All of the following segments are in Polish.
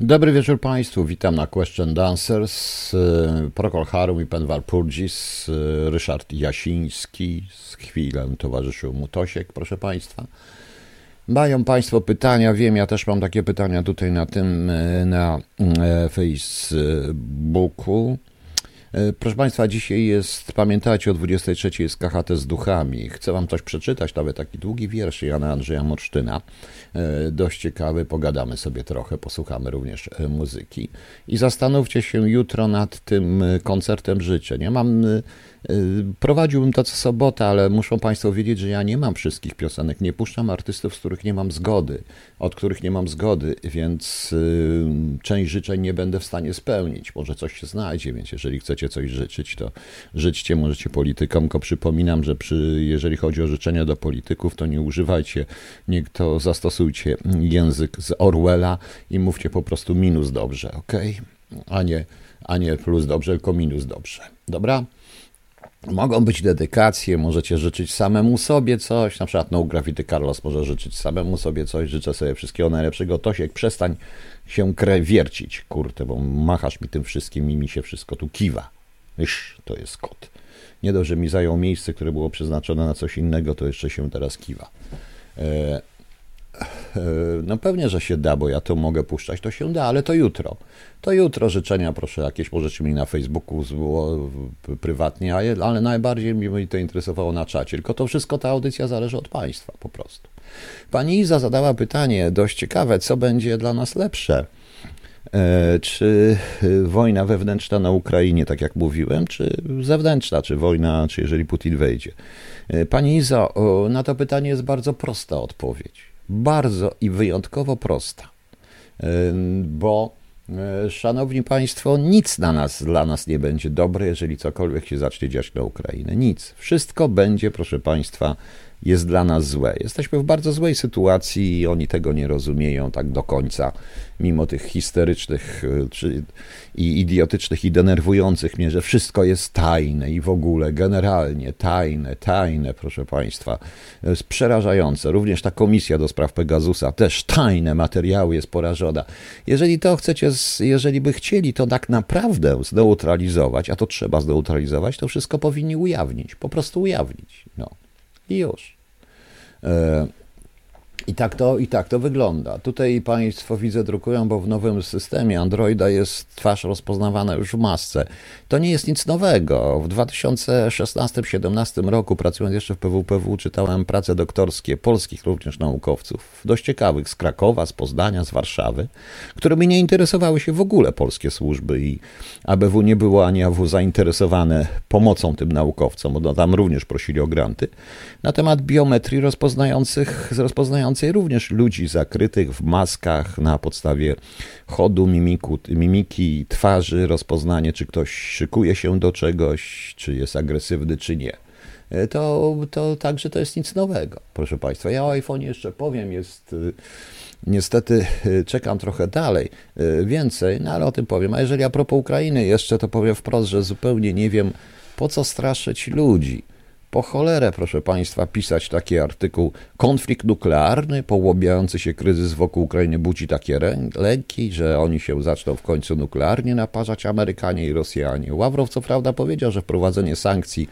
Dobry wieczór Państwu, witam na Question Dancers. Prokol Harum i Penwar Purgis, Ryszard Jasiński, z chwilę towarzyszył mu Tosiek, proszę Państwa. Mają Państwo pytania, wiem, ja też mam takie pytania tutaj na tym, na Facebooku. Proszę Państwa, dzisiaj jest, pamiętajcie, o 23 jest KHT z duchami. Chcę Wam coś przeczytać, nawet taki długi wiersz Jana Andrzeja Morsztyna. Dość ciekawy, pogadamy sobie trochę, posłuchamy również muzyki. I zastanówcie się jutro nad tym koncertem życzeń. Ja mam prowadziłbym to co sobota, ale muszą Państwo wiedzieć, że ja nie mam wszystkich piosenek. Nie puszczam artystów, z których nie mam zgody, od których nie mam zgody, więc y, część życzeń nie będę w stanie spełnić. Może coś się znajdzie, więc jeżeli chcecie coś życzyć, to życzcie, możecie politykom. Tylko przypominam, że przy, jeżeli chodzi o życzenia do polityków, to nie używajcie, nie, to zastosujcie język z Orwella i mówcie po prostu minus dobrze, ok? A nie, a nie plus dobrze, tylko minus dobrze. Dobra? Mogą być dedykacje, możecie życzyć samemu sobie coś, na przykład No Graffiti Carlos może życzyć samemu sobie coś, życzę sobie wszystkiego najlepszego. Tosiek, przestań się wiercić, kurde, bo machasz mi tym wszystkim i mi się wszystko tu kiwa. Iż, to jest kot. Nie dość, że mi zajął miejsce, które było przeznaczone na coś innego, to jeszcze się teraz kiwa. E, no pewnie, że się da, bo ja to mogę puszczać, to się da, ale to jutro. To jutro życzenia proszę jakieś możecie mi na Facebooku było prywatnie, ale najbardziej mi to interesowało na czacie. Tylko to wszystko, ta audycja zależy od Państwa po prostu. Pani Iza zadała pytanie dość ciekawe, co będzie dla nas lepsze? E, czy wojna wewnętrzna na Ukrainie, tak jak mówiłem, czy zewnętrzna, czy wojna, czy jeżeli Putin wejdzie? E, pani Iza, na to pytanie jest bardzo prosta odpowiedź bardzo i wyjątkowo prosta, bo e, Szanowni Państwo, nic na nas, dla nas nie będzie dobre, jeżeli cokolwiek się zacznie dziać na Ukrainę. Nic. Wszystko będzie, proszę Państwa, jest dla nas złe. Jesteśmy w bardzo złej sytuacji i oni tego nie rozumieją tak do końca, mimo tych histerycznych e, czy, i idiotycznych i denerwujących mnie, że wszystko jest tajne i w ogóle generalnie tajne, tajne, proszę Państwa. Jest przerażające. Również ta komisja do spraw Pegasusa, też tajne materiały jest porażona. Jeżeli to chcecie, jeżeli by chcieli to tak naprawdę zneutralizować, a to trzeba zneutralizować, to wszystko powinni ujawnić, po prostu ujawnić. No. I już. E, I tak, to, I tak to wygląda. Tutaj Państwo widzę drukują, bo w nowym systemie Androida jest twarz rozpoznawana już w masce. To nie jest nic nowego. W 2016-2017 roku, pracując jeszcze w PWPW, czytałem prace doktorskie polskich również naukowców, dość ciekawych, z Krakowa, z Poznania, z Warszawy, którymi nie interesowały się w ogóle polskie służby i ABW nie było ani AW zainteresowane pomocą tym naukowcom, bo tam również prosili o granty, na temat biometrii rozpoznających, rozpoznającej również ludzi zakrytych w maskach na podstawie chodu, mimiku, mimiki twarzy, rozpoznanie, czy ktoś szykuje się do czegoś, czy jest agresywny, czy nie. E, to, to także to jest nic nowego, proszę Państwa. Ja o iPhone jeszcze powiem, jest y, niestety y, czekam trochę dalej, y, więcej, no ale o tym powiem. A jeżeli a propos Ukrainy jeszcze, to powiem wprost, że zupełnie nie wiem, po co straszyć ludzi. Po cholerę, proszę Państwa, pisać taki artykuł. Konflikt nuklearny, połabiający się kryzys wokół Ukrainy budzi takie lęki, że oni się zaczną w końcu nuklearnie naparzać, Amerykanie i Rosjanie. Ławrow co prawda powiedział, że wprowadzenie sankcji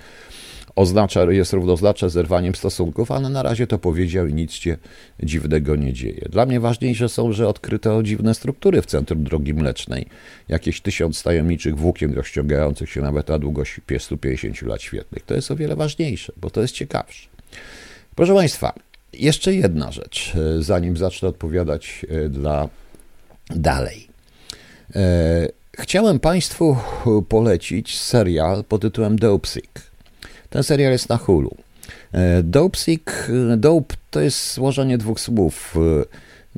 oznacza, jest równoznaczne zerwaniem stosunków, ale na razie to powiedział i nic się dziwnego nie dzieje. Dla mnie ważniejsze są, że odkryto dziwne struktury w centrum drogi mlecznej. Jakieś tysiąc tajemniczych włókien rozciągających się nawet na długość 150 lat świetnych. To jest o wiele ważniejsze, bo to jest ciekawsze. Proszę Państwa, jeszcze jedna rzecz, e, zanim zacznę odpowiadać e, dla dalej. E, chciałem Państwu polecić serial pod tytułem Dopesick. Ten serial jest na Hulu. E, Dope Sick, e, dope to jest złożenie dwóch słów. E,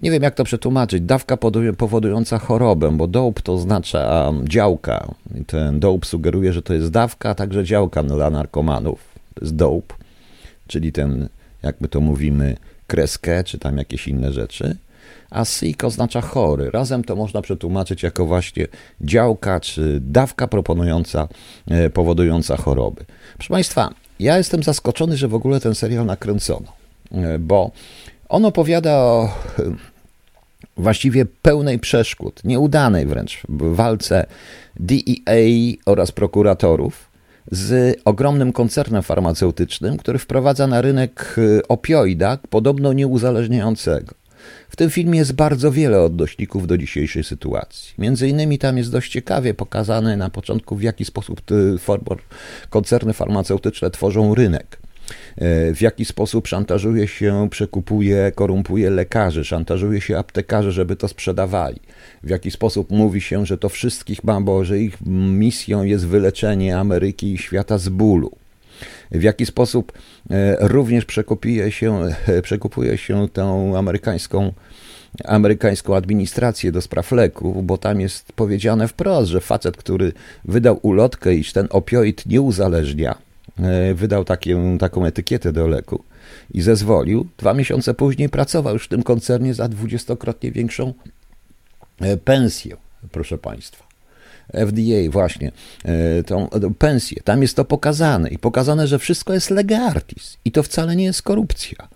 nie wiem, jak to przetłumaczyć. Dawka powodująca chorobę, bo dope to oznacza działka. I ten dope sugeruje, że to jest dawka, a także działka dla narkomanów. To jest dope, czyli ten, jak my to mówimy, kreskę, czy tam jakieś inne rzeczy. A sick oznacza chory. Razem to można przetłumaczyć jako właśnie działka, czy dawka proponująca, powodująca choroby. Proszę Państwa, ja jestem zaskoczony, że w ogóle ten serial nakręcono, e, bo on opowiada o, właściwie pełnej przeszkód, nieudanej wręcz walce DEA oraz prokuratorów z ogromnym koncernem farmaceutycznym, który wprowadza na rynek opioida, podobno nieuzależniającego. W tym filmie jest bardzo wiele odnośników do dzisiejszej sytuacji. Między innymi tam jest dość ciekawie pokazane na początku, w jaki sposób koncerny farmaceutyczne tworzą rynek. E, w jaki sposób szantażuje się, przekupuje, korumpuje lekarzy, szantażuje się aptekarzy, żeby to sprzedawali. W jaki sposób mówi się, że to wszystkich ma, bo że ich misją jest wyleczenie Ameryki i świata z bólu. W jaki sposób e, również przekupuje się, e, przekupuje się tą amerykańską amerykańską administrację do spraw leków, bo tam jest powiedziane wprost, że facet, który wydał ulotkę, iż ten opioid nie uzależnia, E, wydał taką etykietę do leku i zezwolił. Dwa miesiące później pracował już w tym koncernie za dwudziestokrotnie większą pensję, proszę Państwa. FDA, właśnie, e, tą, tą pensję. Tam jest to pokazane i pokazane, że wszystko jest legartis i to wcale nie jest korupcja.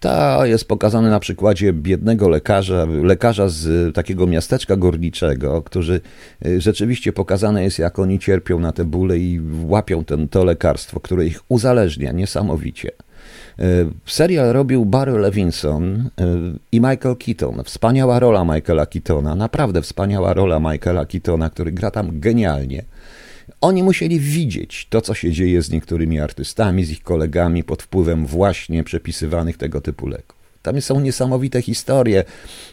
To jest pokazane na przykładzie biednego lekarza, lekarza z takiego miasteczka górniczego, którzy y, rzeczywiście pokazane jest, jak oni cierpią na te bóle i łapią ten, to lekarstwo, które ich uzależnia niesamowicie. Y, serial robił Barry Levinson y, i Michael Keaton. Wspaniała rola Michaela Keatona, naprawdę wspaniała rola Michaela Keatona, który gra tam genialnie. Oni musieli widzieć to, co się dzieje z niektórymi artystami, z ich kolegami pod wpływem właśnie przepisywanych tego typu leków. Tam są niesamowite historie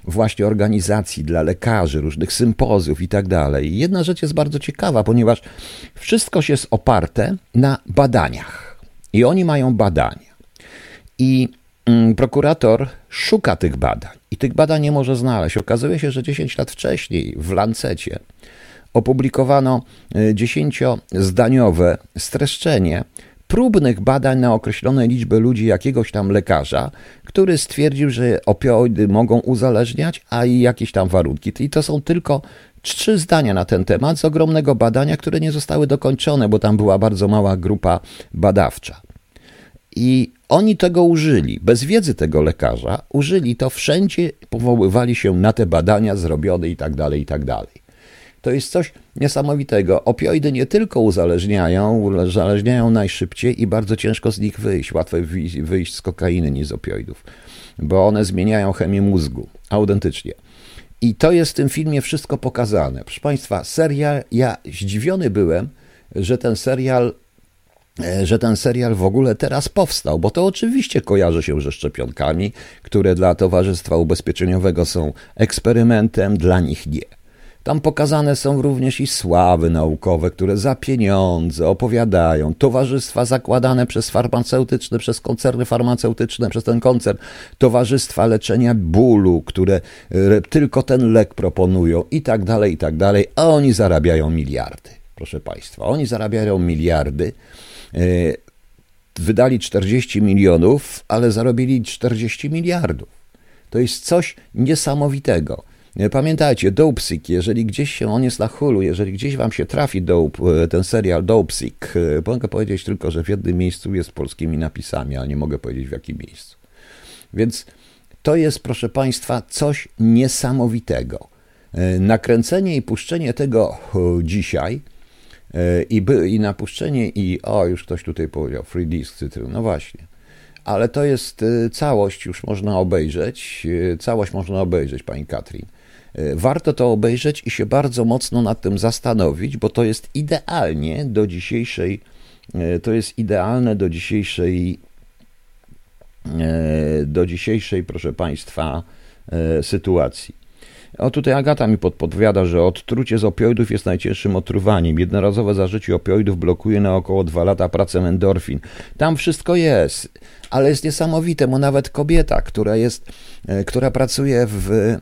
właśnie organizacji dla lekarzy, różnych sympozjów i tak dalej. Jedna rzecz jest bardzo ciekawa, ponieważ wszystko się jest oparte na badaniach. I oni mają badania. I mm, prokurator szuka tych badań i tych badań nie może znaleźć. Okazuje się, że 10 lat wcześniej w Lancecie opublikowano e, dziesięciozdaniowe streszczenie próbnych badań na określone liczby ludzi jakiegoś tam lekarza, który stwierdził, że opioidy mogą uzależniać, a i jakieś tam warunki. I to są tylko trzy zdania na ten temat z ogromnego badania, które nie zostały dokończone, bo tam była bardzo mała grupa badawcza. I oni tego użyli, bez wiedzy tego lekarza, użyli to wszędzie, powoływali się na te badania zrobione i tak dalej, i tak dalej to jest coś niesamowitego. Opioidy nie tylko uzależniają, uzależniają najszybciej i bardzo ciężko z nich wyjść. Łatwo wyjść z kokainy niż z opioidów, bo one zmieniają chemię mózgu, autentycznie. I to jest w tym filmie wszystko pokazane. Proszę Państwa, serial, ja zdziwiony byłem, że ten serial że ten serial w ogóle teraz powstał, bo to oczywiście kojarzy się ze szczepionkami, które dla Towarzystwa Ubezpieczeniowego są eksperymentem, dla nich nie. Tam pokazane są również i sławy naukowe, które za pieniądze opowiadają, towarzystwa zakładane przez farmaceutyczne, przez koncerny farmaceutyczne, przez ten koncern, towarzystwa leczenia bólu, które e, tylko ten lek proponują i tak dalej, i tak dalej, a oni zarabiają miliardy. Proszę Państwa, oni zarabiają miliardy. E, wydali 40 milionów, ale zarobili 40 miliardów. To jest coś niesamowitego. Pamiętajcie, Dopesick, jeżeli gdzieś się, on jest na hulu, jeżeli gdzieś wam się trafi Dope, e, ten serial Dopesick, e, mogę powiedzieć tylko, że w jednym miejscu jest polskimi napisami, ale nie mogę powiedzieć w jakim miejscu. Więc to jest, proszę Państwa, coś niesamowitego. E, nakręcenie i puszczenie tego dzisiaj i, by, i napuszczenie i, o, już ktoś tutaj powiedział, free disk cytryl, no właśnie. Ale to jest całość, już można obejrzeć, całość można obejrzeć, Pani Katrin. E, warto to obejrzeć i się bardzo mocno nad tym zastanowić, bo to jest idealnie do dzisiejszej, e, to jest idealne do dzisiejszej, e, do dzisiejszej, proszę Państwa, sytuacji. O tutaj Agata mi podpowiada, że odtrucie z opioidów jest najcięższym otruwaniem. Jednorazowe zażycie opioidów blokuje na około dwa lata pracę endorfin. Tam wszystko jest, ale jest niesamowite, bo nawet kobieta, która jest, która pracuje w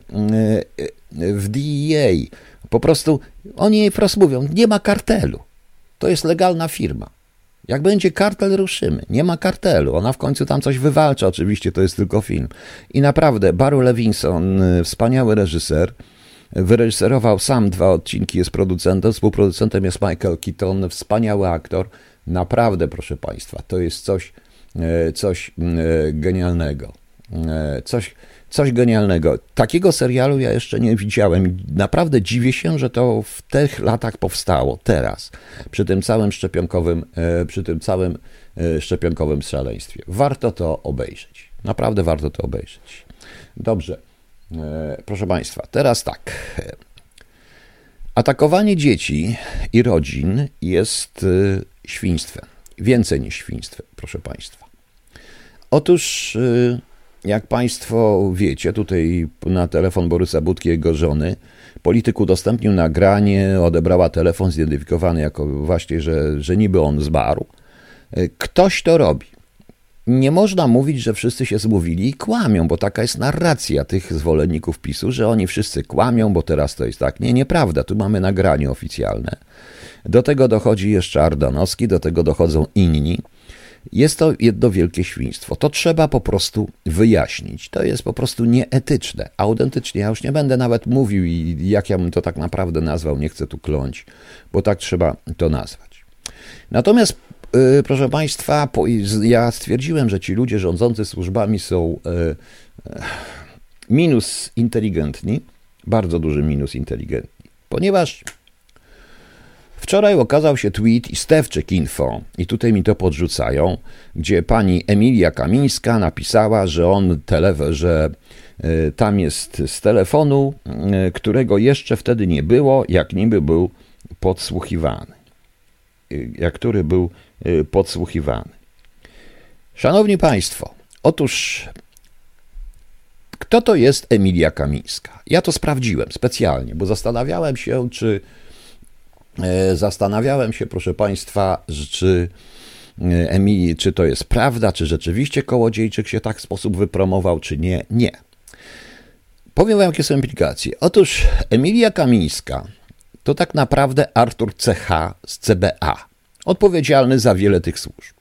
w DEA. Po prostu oni wprost mówią, nie ma kartelu. To jest legalna firma. Jak będzie kartel, ruszymy. Nie ma kartelu. Ona w końcu tam coś wywalcza. Oczywiście to jest tylko film. I naprawdę, Baru Levinson, wspaniały reżyser, wyreżyserował sam dwa odcinki, jest producentem, współproducentem jest Michael Keaton, wspaniały aktor. Naprawdę, proszę Państwa, to jest coś, e, coś e, genialnego. Coś, Coś genialnego. Takiego serialu ja jeszcze nie widziałem. Naprawdę dziwię się, że to w tych latach powstało, teraz, przy tym całym szczepionkowym, e, przy tym całym e, szczepionkowym szaleństwie. Warto to obejrzeć. Naprawdę warto to obejrzeć. Dobrze. E, proszę Państwa, teraz tak. Atakowanie dzieci i rodzin jest świństwem. Więcej niż świństwem, proszę Państwa. Otóż jak Państwo wiecie, tutaj na telefon Borysa Budki, jego żony, polityk udostępnił nagranie, odebrała telefon zidentyfikowany jako właśnie, że, że niby on zmarł. Ktoś to robi. Nie można mówić, że wszyscy się zmówili i kłamią, bo taka jest narracja tych zwolenników PiSu, że oni wszyscy kłamią, bo teraz to jest tak. Nie, nieprawda, tu mamy nagranie oficjalne. Do tego dochodzi jeszcze Ardanowski, do tego dochodzą inni. Jest to jedno wielkie świństwo. To trzeba po prostu wyjaśnić. To jest po prostu nieetyczne. Autentycznie, ja już nie będę nawet mówił i jak ja bym to tak naprawdę nazwał, nie chcę tu kląć, bo tak trzeba to nazwać. Natomiast, yy, proszę Państwa, ja stwierdziłem, że ci ludzie rządzący służbami są yy, minus inteligentni, bardzo duży minus inteligentni, ponieważ Wczoraj okazał się tweet i Stewczyk Info, i tutaj mi to podrzucają, gdzie pani Emilia Kamińska napisała, że on tele, że e, tam jest z telefonu, e, którego jeszcze wtedy nie było, jak niby był podsłuchiwany. E, jak który był podsłuchiwany. Szanowni Państwo, otóż kto to jest Emilia Kamińska? Ja to sprawdziłem specjalnie, bo zastanawiałem się, czy zastanawiałem się, proszę Państwa, czy e, Emilii, czy to jest prawda, czy rzeczywiście Kołodziejczyk się tak w sposób wypromował, czy nie. Nie. Powiem Wam, jakie są implikacje. Otóż Emilia Kamińska to tak naprawdę Artur CH z CBA, odpowiedzialny za wiele tych służb.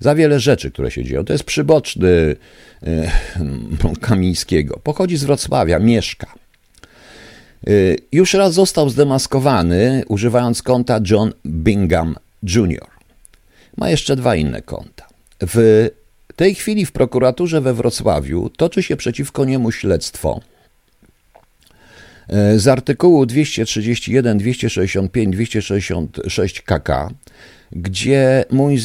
Za wiele rzeczy, które się dzieją. To jest przyboczny e, Kamińskiego. Pochodzi z Wrocławia, mieszka. Y, już raz został zdemaskowany używając konta John Bingham Jr. Ma jeszcze dwa inne konta. W tej chwili w prokuraturze we Wrocławiu toczy się przeciwko niemu śledztwo y, z artykułu 231, 265, 266 KK, gdzie mój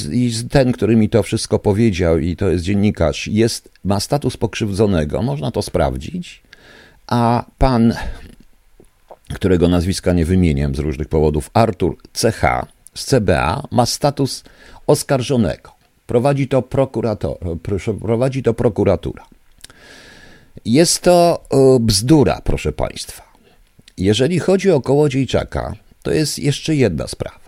ten, który mi to wszystko powiedział i to jest dziennikarz, jest, ma status pokrzywdzonego, można to sprawdzić, a pan którego nazwiska nie wymieniam z różnych powodów, Artur CH z CBA ma status oskarżonego. Prowadzi to, prokurator, prowadzi to prokuratura. Jest to e, bzdura, proszę Państwa. Jeżeli chodzi o Kołodziejczaka, to jest jeszcze jedna sprawa.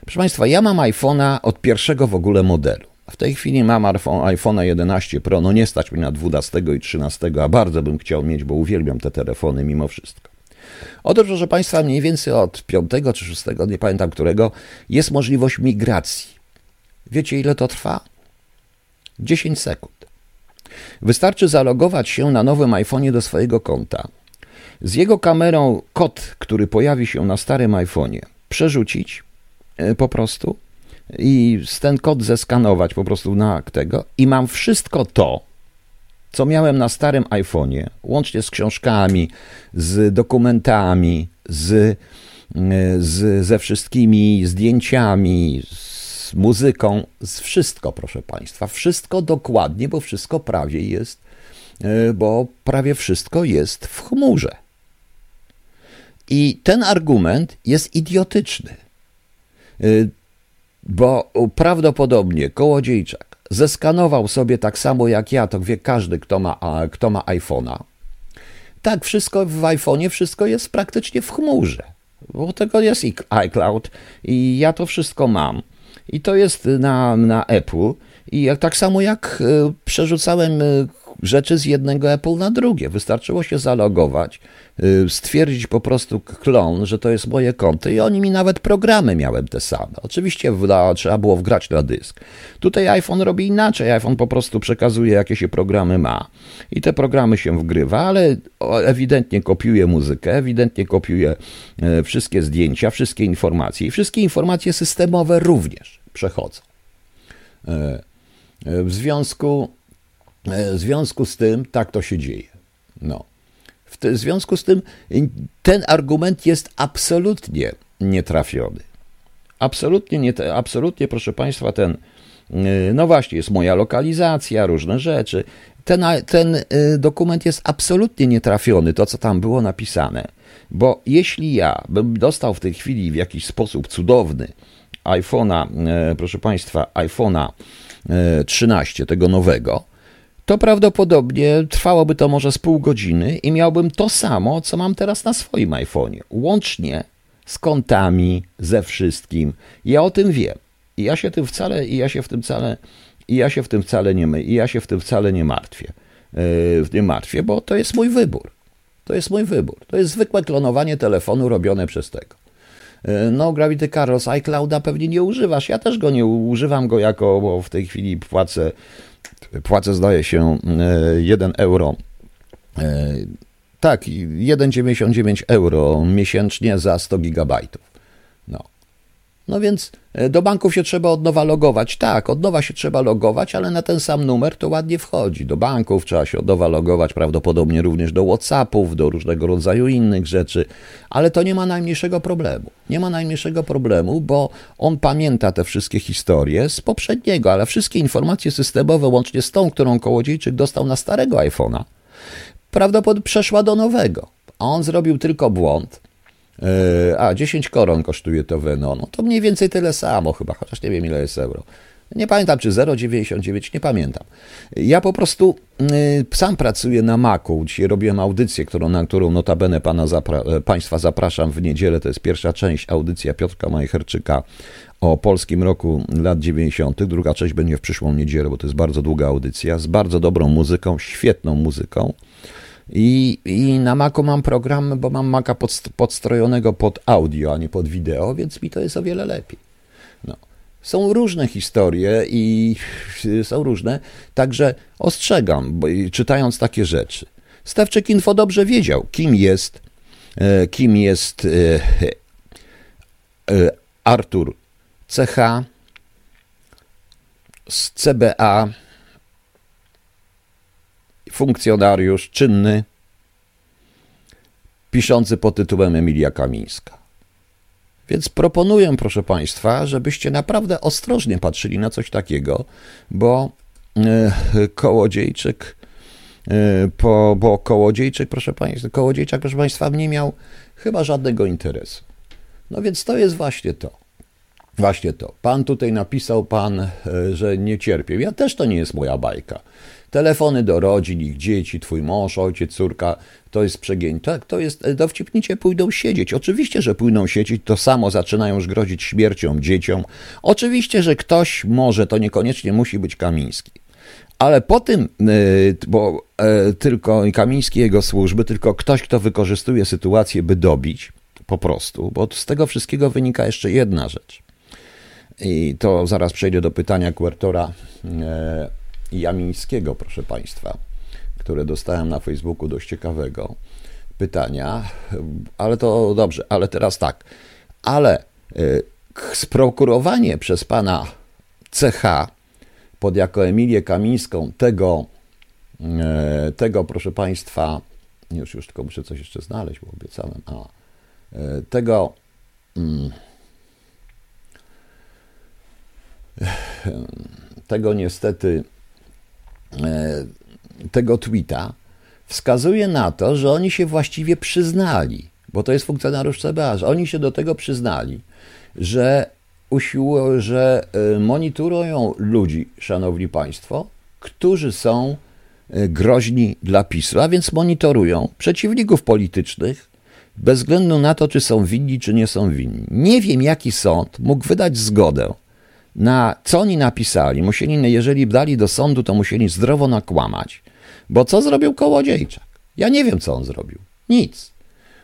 Proszę Państwa, ja mam iPhone'a od pierwszego w ogóle modelu. W tej chwili mam iPhone'a 11 Pro, no nie stać mi na 12 i 13, a bardzo bym chciał mieć, bo uwielbiam te telefony mimo wszystko. Otóż, proszę Państwa, mniej więcej od 5 czy 6, nie pamiętam którego, jest możliwość migracji. Wiecie, ile to trwa? 10 sekund. Wystarczy zalogować się na nowym iPhone'ie do swojego konta. Z jego kamerą kod, który pojawi się na starym iPhone'ie, przerzucić e, po prostu i ten kod zeskanować po prostu na tego i mam wszystko to, co miałem na starym iPhone'ie, łącznie z książkami, z dokumentami, z, z, ze wszystkimi zdjęciami, z muzyką, z wszystko, proszę Państwa. Wszystko dokładnie, bo wszystko prawie jest, e, bo prawie wszystko jest w chmurze. I ten argument jest idiotyczny, e, bo prawdopodobnie Kołodziejczak zeskanował sobie tak samo jak ja, to wie każdy, kto ma, kto ma iPhone'a. Tak, wszystko w iPhone'ie, wszystko jest praktycznie w chmurze, bo tego jest iCloud i ja to wszystko mam. I to jest na, na Apple. I jak, tak samo jak e, przerzucałem e, rzeczy z jednego Apple na drugie. Wystarczyło się zalogować, y, stwierdzić po prostu klon, że to jest moje konto i oni mi nawet programy miałem te same. Oczywiście wda, trzeba było wgrać na dysk. Tutaj iPhone robi inaczej. iPhone po prostu przekazuje, jakie się programy ma. I te programy się wgrywa, ale ewidentnie kopiuje muzykę, ewidentnie kopiuje e, wszystkie zdjęcia, wszystkie informacje i wszystkie informacje systemowe również przechodzą. E, e, w związku w związku z tym tak to się dzieje. No. W związku z tym ten argument jest absolutnie nietrafiony. Absolutnie, nie, absolutnie, proszę Państwa, ten, no właśnie, jest moja lokalizacja, różne rzeczy. Ten, ten dokument jest absolutnie nietrafiony, to co tam było napisane. Bo jeśli ja bym dostał w tej chwili w jakiś sposób cudowny iPhone'a, e, proszę Państwa, iPhone'a 13, e, tego nowego, to prawdopodobnie trwałoby to może z pół godziny i miałbym to samo, co mam teraz na swoim iPhone'ie. Łącznie z kontami, ze wszystkim. Ja o tym wiem. I ja się tym wcale, i ja się w tym wcale, i ja się w tym wcale nie, i ja się w tym wcale nie martwię. Yy, nie martwię, bo to jest mój wybór. To jest mój wybór. To jest zwykłe klonowanie telefonu robione przez tego. E, no, Gravity Carlos iClouda pewnie nie używasz. Ja też go nie używam go jako, bo w tej chwili płacę, płacę zdaje się 1 e, euro. E, tak, 1,99 euro miesięcznie za 100 gigabajtów. No więc e, do banków się trzeba od nowa logować. Tak, od nowa się trzeba logować, ale na ten sam numer to ładnie wchodzi. Do banków trzeba się od nowa logować, prawdopodobnie również do WhatsAppów, do różnego rodzaju innych rzeczy, ale to nie ma najmniejszego problemu. Nie ma najmniejszego problemu, bo on pamięta te wszystkie historie z poprzedniego, ale wszystkie informacje systemowe, łącznie z tą, którą Kołodziejczyk dostał na starego iPhone'a, prawdopodobnie przeszła do nowego. A on zrobił tylko błąd a, 10 koron kosztuje to weno. No to mniej więcej tyle samo chyba, chociaż nie wiem ile jest euro. Nie pamiętam, czy 0,99, nie pamiętam. Ja po prostu y, sam pracuję na Macu. Dzisiaj robiłem audycję, którą, na którą notabene pana zapra- e, Państwa zapraszam w niedzielę. To jest pierwsza część, audycja Piotrka Majcherczyka o polskim roku lat 90. Druga część będzie w przyszłą niedzielę, bo to jest bardzo długa audycja, z bardzo dobrą muzyką, świetną muzyką. I, I na Macu mam program, bo mam Maca pod, podstrojonego pod audio, a nie pod wideo, więc mi to jest o wiele lepiej. No. Są różne historie i są różne, także ostrzegam, bo, czytając takie rzeczy. Stawczyk Info dobrze wiedział, kim jest, e, kim jest e, e, Artur CH z CBA funkcjonariusz czynny, piszący pod tytułem Emilia Kamińska. Więc proponuję, proszę Państwa, żebyście naprawdę ostrożnie patrzyli na coś takiego, bo e, Kołodziejczyk, e, po, bo Kołodziejczyk, proszę Państwa, Kołodziejczak, proszę Państwa, nie miał chyba żadnego interesu. No więc to jest właśnie to. Właśnie to. Pan tutaj napisał, pan, e, że nie cierpię. Ja też to nie jest moja bajka. Telefony do rodzin, ich dzieci, twój mąż, ojciec, córka, to jest przegięcie. Tak, to jest, dowcipnicie pójdą siedzieć. Oczywiście, że pójdą siedzieć, to samo zaczynają już grozić śmiercią dzieciom. Oczywiście, że ktoś może, to niekoniecznie musi być Kamiński. Ale po tym, y, bo y, tylko Kamiński jego służby, tylko ktoś, kto wykorzystuje sytuację, by dobić, po prostu, bo z tego wszystkiego wynika jeszcze jedna rzecz. I to zaraz przejdę do pytania Kuertora y, Jamińskiego, proszę Państwa, które dostałem na Facebooku dość ciekawego pytania, ale to dobrze, ale teraz tak. Ale y, sprokurowanie przez pana CH pod jako Emilię Kamińską tego, y, tego proszę Państwa, już, już tylko muszę coś jeszcze znaleźć, bo obiecałem, a, y, tego mm, tego niestety E, tego tweeta wskazuje na to, że oni się właściwie przyznali, bo to jest funkcjonariusz CBA, że oni się do tego przyznali, że usiłują, że e, monitorują ludzi, szanowni państwo, którzy są e, groźni dla PiSu, a więc monitorują przeciwników politycznych, bez względu na to, czy są winni, czy nie są winni. Nie wiem, jaki sąd mógł wydać zgodę na co oni napisali. Musieli, jeżeli dali do sądu, to musieli zdrowo nakłamać. Bo co zrobił Kołodziejczak? Ja nie wiem, co on zrobił. Nic.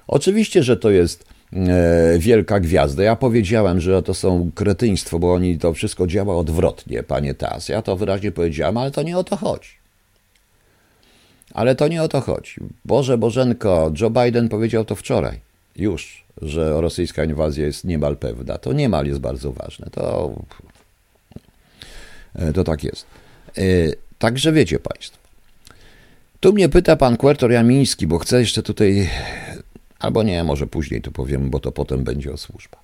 Oczywiście, że to jest e, wielka gwiazda. Ja powiedziałem, że to są kretyństwo, bo oni to wszystko działa odwrotnie, panie Tas. Ja to wyraźnie powiedziałem, ale to nie o to chodzi. Ale to nie o to chodzi. Boże, Bożenko, Joe Biden powiedział to wczoraj. Już, że rosyjska inwazja jest niemal pewna. To niemal jest bardzo ważne. To to tak jest. E, także wiecie Państwo. Tu mnie pyta pan Kwertor Jamiński, bo chcę jeszcze tutaj, albo nie, może później to powiem, bo to potem będzie o służba.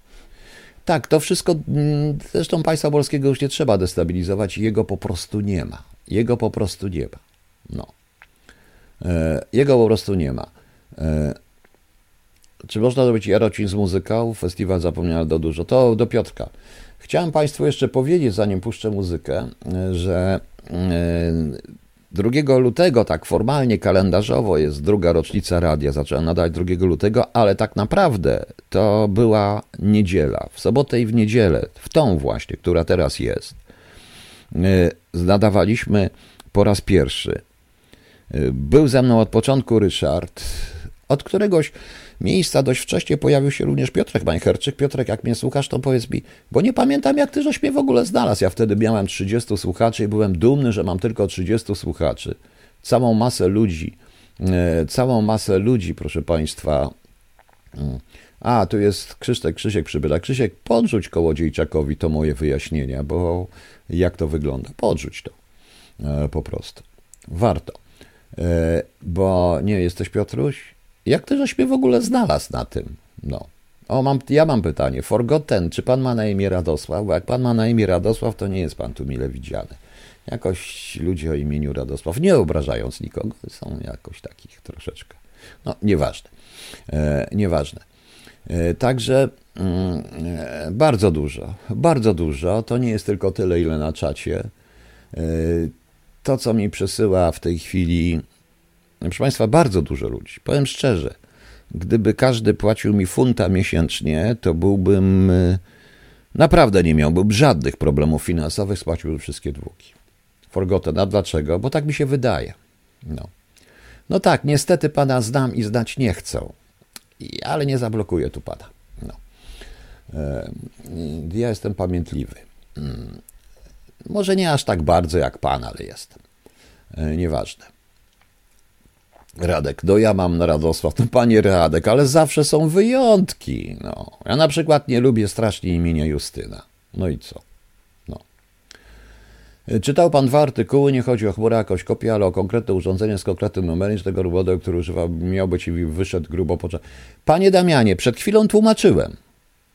Tak, to wszystko, mm, zresztą państwa polskiego już nie trzeba destabilizować, jego po prostu nie ma. Jego po prostu nie ma. No. E, jego po prostu nie ma. E, czy można zrobić Jarocin z muzyką? Festiwal zapomniał do dużo. To do Piotrka. Chciałem Państwu jeszcze powiedzieć, zanim puszczę muzykę, że 2 lutego, tak formalnie, kalendarzowo, jest druga rocznica radia. Zacząłem nadać 2 lutego, ale tak naprawdę to była niedziela. W sobotę i w niedzielę, w tą właśnie, która teraz jest, nadawaliśmy po raz pierwszy. Był ze mną od początku Ryszard, od któregoś miejsca dość wcześnie pojawił się również Piotrek Majcherczyk. Piotrek, jak mnie słuchasz, to powiedz mi, bo nie pamiętam, jak ty żeś mnie w ogóle znalazł. Ja wtedy miałem 30 słuchaczy i byłem dumny, że mam tylko 30 słuchaczy. Całą masę ludzi, e, całą masę ludzi, proszę Państwa. Mm. A, tu jest Krzysztek, Krzysiek przybyla. Krzysiek, podrzuć Kołodziejczakowi to moje wyjaśnienia, bo jak to wygląda? Podrzuć to e, po prostu. Warto. E, bo nie jesteś Piotruś? Jak ty żeś mnie w ogóle znalazł na tym? No. O, mam, ja mam pytanie. Forgotten, czy pan ma na imię Radosław? Bo jak pan ma na imię Radosław, to nie jest pan tu mile widziany. Jakoś ludzie o imieniu Radosław, nie obrażając nikogo, są jakoś takich troszeczkę. No, nieważne. E, nieważne. E, także mm, e, bardzo dużo, bardzo dużo. To nie jest tylko tyle, ile na czacie. E, to, co mi przesyła w tej chwili Proszę Państwa, bardzo dużo ludzi. Powiem szczerze, gdyby każdy płacił mi funta miesięcznie, to byłbym y, naprawdę nie miałbym żadnych problemów finansowych, spłaciłbym wszystkie długi. Forgotten. A dlaczego? Bo tak mi się wydaje. No. No tak, niestety pana znam i znać nie chcą, ale nie zablokuję tu pana. No. Ja jestem pamiętliwy. Mm. Może nie aż tak bardzo jak pan, ale jestem. E, nieważne. Radek, no ja mam Radosław, no panie Radek, ale zawsze są wyjątki. No. Ja na przykład nie lubię strasznie imienia Justyna. No i co? No. Czytał pan dwa artykuły, nie chodzi o chmurę jakąś kopię, ale o konkretne urządzenie z konkretnym numerem, z tego robotu, który używał, miał być i wyszedł grubo po Panie Damianie, przed chwilą tłumaczyłem.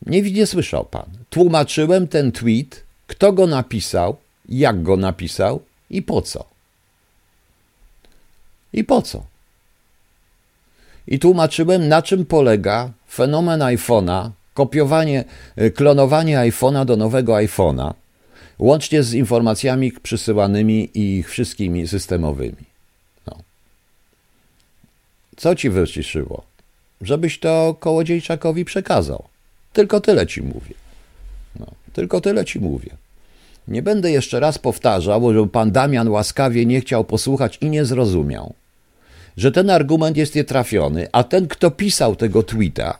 Nie, nie słyszał pan. Tłumaczyłem ten tweet, kto go napisał, jak go napisał i po co. I po co? I tłumaczyłem, na czym polega fenomen iPhone'a, kopiowanie, e, klonowanie iPhone'a do nowego iPhone'a, łącznie z informacjami przysyłanymi i ich wszystkimi systemowymi. No. Co ci wyciszyło? Żebyś to Kołodziejczakowi przekazał. Tylko tyle ci mówię. No, tylko tyle ci mówię. Nie będę jeszcze raz powtarzał, że pan Damian łaskawie nie chciał posłuchać i nie zrozumiał że ten argument jest nietrafiony, a ten, kto pisał tego tweeta,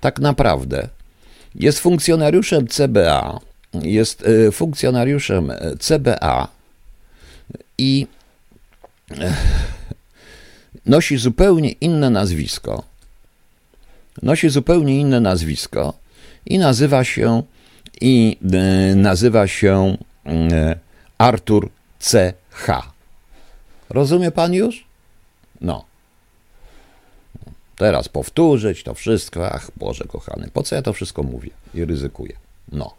tak naprawdę jest funkcjonariuszem CBA, jest e, funkcjonariuszem e, CBA i e, nosi zupełnie inne nazwisko. Nosi zupełnie inne nazwisko i nazywa się i nazywa się Artur C.H. Rozumie pan już? No. Teraz powtórzyć to wszystko. Ach, Boże kochany, po co ja to wszystko mówię i ryzykuję? No.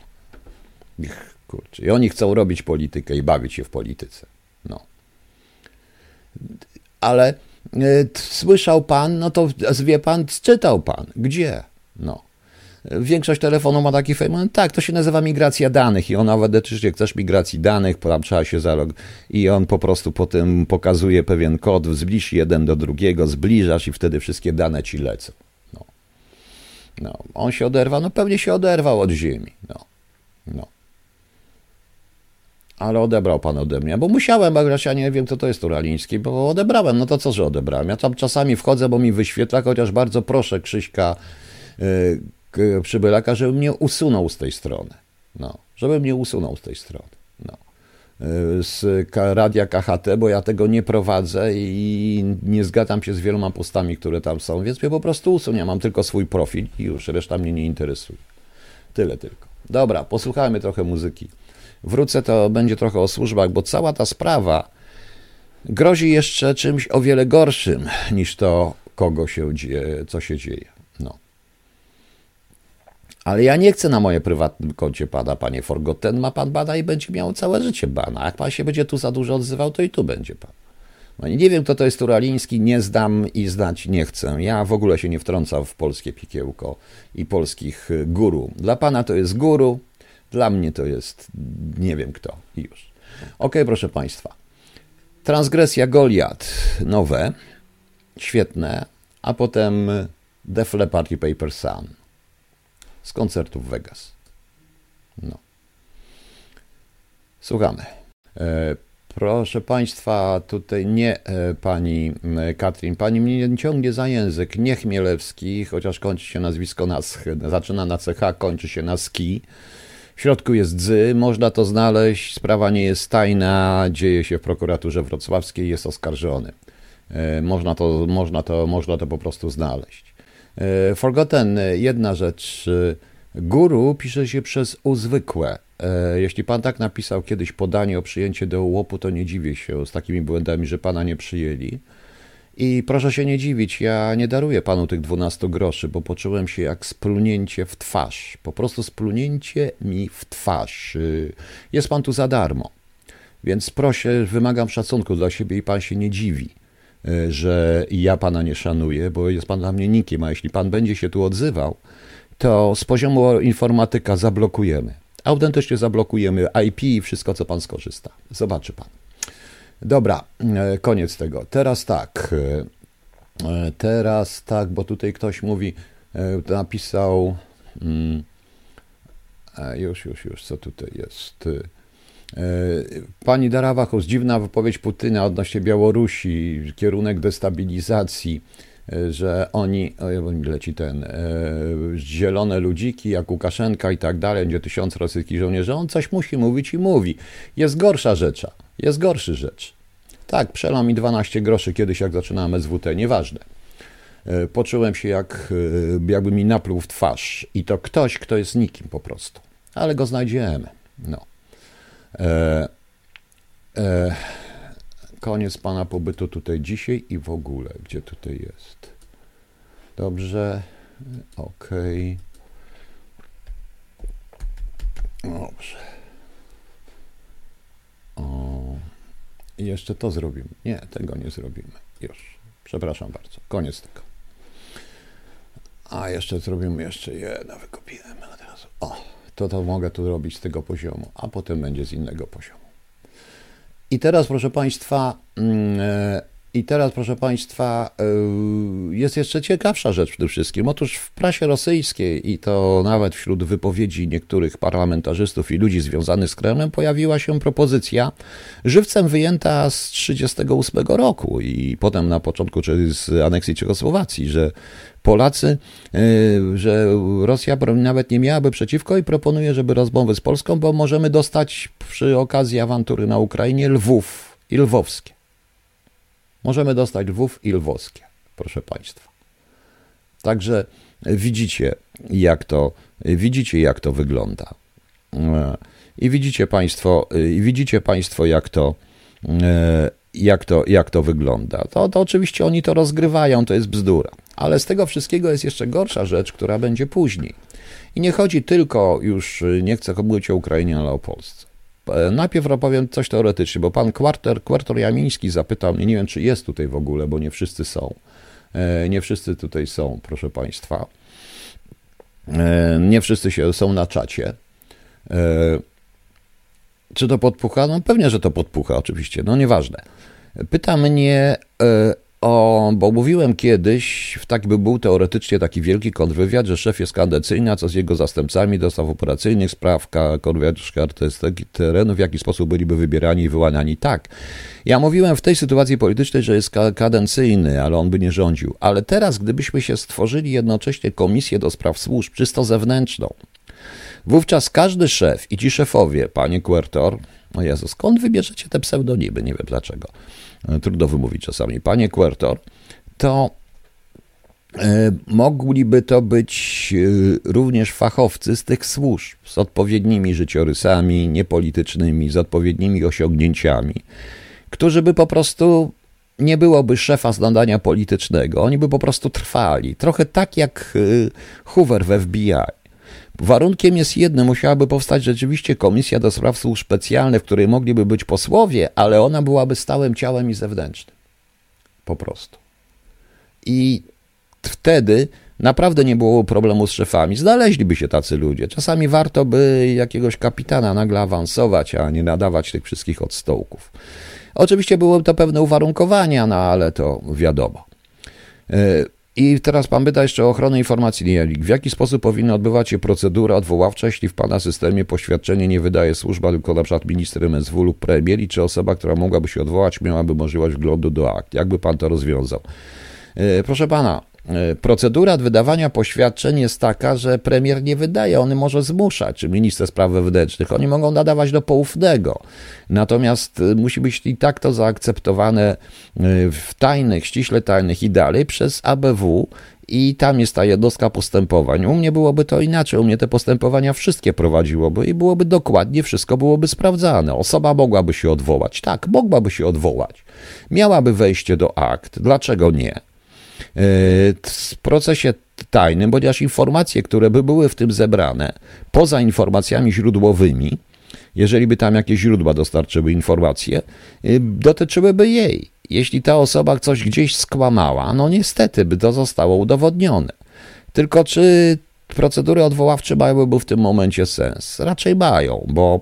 Ich, kurczę. I oni chcą robić politykę i bawić się w polityce. No. Ale y, słyszał pan, no to wie pan, czytał pan. Gdzie? No. Większość telefonu ma taki fejm. Tak, to się nazywa migracja danych i on nawet czy chcesz migracji danych, tam trzeba się zalog i on po prostu potem pokazuje pewien kod, zbliż jeden do drugiego, zbliżasz i wtedy wszystkie dane ci lecą. No. No, on się oderwał, no pewnie się oderwał od ziemi. No. No. Ale odebrał pan ode mnie, bo musiałem, bo ja nie wiem, co to jest Turaliński, bo odebrałem. No to co, że odebrałem? Ja tam czasami wchodzę, bo mi wyświetla, chociaż bardzo proszę Krzyśka, yy, przybylaka, żeby mnie usunął z tej strony. No, żeby mnie usunął z tej strony. No. Y, z radia KHT, bo ja tego nie prowadzę i nie zgadzam się z wieloma postami, które tam są, więc mnie po prostu usuń. Ja mam tylko swój profil i już reszta mnie nie interesuje. Tyle tylko. Dobra, posłuchajmy trochę muzyki. Wrócę, to będzie trochę o służbach, bo cała ta sprawa grozi jeszcze czymś o wiele gorszym niż to, kogo się dzieje, co się dzieje. Ale ja nie chcę na moje prywatnym koncie pana, panie Forgotten. Ma pan bana i będzie miał całe życie bana. Jak pan się będzie tu za dużo odzywał, to i tu będzie pan. No nie wiem, kto to jest Turaliński, nie zdam i znać nie chcę. Ja w ogóle się nie wtrącam w polskie pikiełko i polskich guru. Dla pana to jest guru, dla mnie to jest nie wiem kto i już. Ok, proszę państwa. Transgresja Goliat, nowe, świetne, a potem Def Leppard i Paper Sun z koncertu w Vegas. No. Słuchamy. E, proszę Państwa, tutaj nie e, pani Katrin, pani mnie nie ciągnie za język, nie Chmielewski, chociaż kończy się nazwisko na sch, zaczyna na CH, kończy się na ski. W środku jest dzy, można to znaleźć, sprawa nie jest tajna, dzieje się w prokuraturze wrocławskiej, jest oskarżony. E, można to, można to, można to po prostu znaleźć. E, forgotten, jedna rzecz. E, guru pisze się przez U zwykłe. Jeśli pan tak napisał kiedyś podanie o przyjęcie do łopu, to nie dziwię się z takimi błędami, że pana nie przyjęli. I proszę się nie dziwić, ja nie daruję panu tych 12 groszy, bo poczułem się jak splunięcie w twarz. Po prostu splunięcie mi w twarz. Jest pan tu za darmo. Więc proszę, wymagam szacunku dla siebie i pan się nie dziwi. E, że ja pana nie szanuję, bo jest pan dla mnie nikim, a jeśli pan będzie się tu odzywał, to z poziomu informatyka zablokujemy. Autentycznie zablokujemy IP i wszystko, co pan skorzysta. Zobaczy pan. Dobra, e, koniec tego. Teraz tak. E, teraz tak, bo tutaj ktoś mówi, napisał. Mm, już, już, już, co tutaj jest? E, pani Darawachos, dziwna wypowiedź Putyna odnośnie Białorusi, kierunek destabilizacji, e, że oni, leci ten, e, zielone ludziki jak Łukaszenka i tak dalej, będzie tysiąc rosyjskich żołnierzy, on coś musi mówić i mówi. Jest gorsza rzecz, jest gorszy rzecz. Tak, przelał mi 12 groszy kiedyś, jak zaczynałem SWT, nieważne. Poczułem się jak, jakby mi napluł w twarz i to ktoś, kto jest nikim po prostu. Ale go znajdziemy. No. E, e, koniec pana pobytu tutaj dzisiaj i w ogóle, gdzie tutaj jest. Dobrze. Okay. Dobrze. O, jeszcze to zrobimy. Nie, tego nie zrobimy. Już. Przepraszam bardzo. Koniec tego. A jeszcze zrobimy jeszcze jedno. O to to mogę tu robić z tego poziomu, a potem będzie z innego poziomu. I teraz, proszę Państwa, mm, e, i teraz, proszę Państwa, e, jest jeszcze ciekawsza rzecz przede wszystkim. Otóż w prasie rosyjskiej i to nawet wśród wypowiedzi niektórych parlamentarzystów i ludzi związanych z Kremlem pojawiła się propozycja żywcem wyjęta z 1938 roku i potem na początku, czyli z aneksji Czechosłowacji, że Polacy, y, że Rosja nawet nie miałaby przeciwko i proponuje, żeby rozmowy z Polską, bo możemy dostać przy okazji awantury na Ukrainie Lwów i Lwowskie. Możemy dostać Lwów i Lwowskie, proszę Państwa. Także widzicie, jak to, widzicie, jak to wygląda. I widzicie Państwo, i widzicie Państwo, jak to, jak to, jak to wygląda. To, to oczywiście oni to rozgrywają, to jest bzdura. Ale z tego wszystkiego jest jeszcze gorsza rzecz, która będzie później. I nie chodzi tylko już, nie chcę mówić o Ukrainie, ale o Polsce. E, najpierw opowiem coś teoretycznie, bo pan Kwarter, Kwartor Jamiński zapytał mnie, nie wiem czy jest tutaj w ogóle, bo nie wszyscy są. E, nie wszyscy tutaj są, proszę państwa. E, nie wszyscy się są na czacie. Czy to podpucha? No pewnie, że to podpucha, oczywiście, no nieważne. Pyta mnie o, bo mówiłem kiedyś, tak by był teoretycznie taki wielki kontrwywiad, że szef jest kadencyjny, a co z jego zastępcami do spraw operacyjnych, spraw charakterystyki terenu, w jaki sposób byliby wybierani i wyłaniani. Tak. Ja mówiłem w tej sytuacji politycznej, że jest kadencyjny, ale on by nie rządził. Ale teraz, gdybyśmy się stworzyli jednocześnie komisję do spraw służb, czysto zewnętrzną, wówczas każdy szef i ci szefowie, panie Quertor, o Jezu, skąd wybierzecie te pseudonimy? Nie wiem dlaczego trudno wymówić czasami, panie Quertor, to e, mogliby to być e, również fachowcy z tych służb, z odpowiednimi życiorysami niepolitycznymi, z odpowiednimi osiągnięciami. którzy by po prostu nie byłoby szefa zdania politycznego, oni by po prostu trwali. Trochę tak jak Hoover w FBI. Warunkiem jest jedno, musiałaby powstać rzeczywiście komisja do spraw służb specjalnych, w której mogliby być posłowie, ale ona byłaby stałym ciałem i zewnętrznym. Po prostu. I wtedy naprawdę nie było problemu z szefami. Znaleźliby się tacy ludzie. Czasami warto by jakiegoś kapitana nagle awansować, a nie nadawać tych wszystkich odstołków. Oczywiście były to pewne uwarunkowania, no ale to wiadomo. I teraz pan pyta jeszcze o ochronę informacji W jaki sposób powinna odbywać się procedura odwoławcza, jeśli w pana systemie poświadczenie nie wydaje służba, tylko na przykład minister MSW lub premier, czy osoba, która mogłaby się odwołać, miałaby możliwość wglądu do akt? Jakby pan to rozwiązał? E, proszę pana, procedura wydawania poświadczeń jest taka, że premier nie wydaje, on może zmuszać, czy minister spraw wewnętrznych, oni mogą nadawać do poufnego. Natomiast e, musi być i tak to zaakceptowane e, w tajnych, ściśle tajnych i dalej przez ABW i tam jest ta jednostka postępowań. U mnie byłoby to inaczej, u mnie te postępowania wszystkie prowadziłoby i byłoby dokładnie, wszystko byłoby sprawdzane. Osoba mogłaby się odwołać, tak, mogłaby się odwołać. Miałaby wejście do akt, dlaczego nie? W procesie tajnym, ponieważ informacje, które by były w tym zebrane, poza informacjami źródłowymi, jeżeli by tam jakieś źródła dostarczyły informacje, y, dotyczyłyby jej. Jeśli ta osoba coś gdzieś skłamała, no niestety by to zostało udowodnione. Tylko czy procedury odwoławcze mają w tym momencie sens? Raczej mają, bo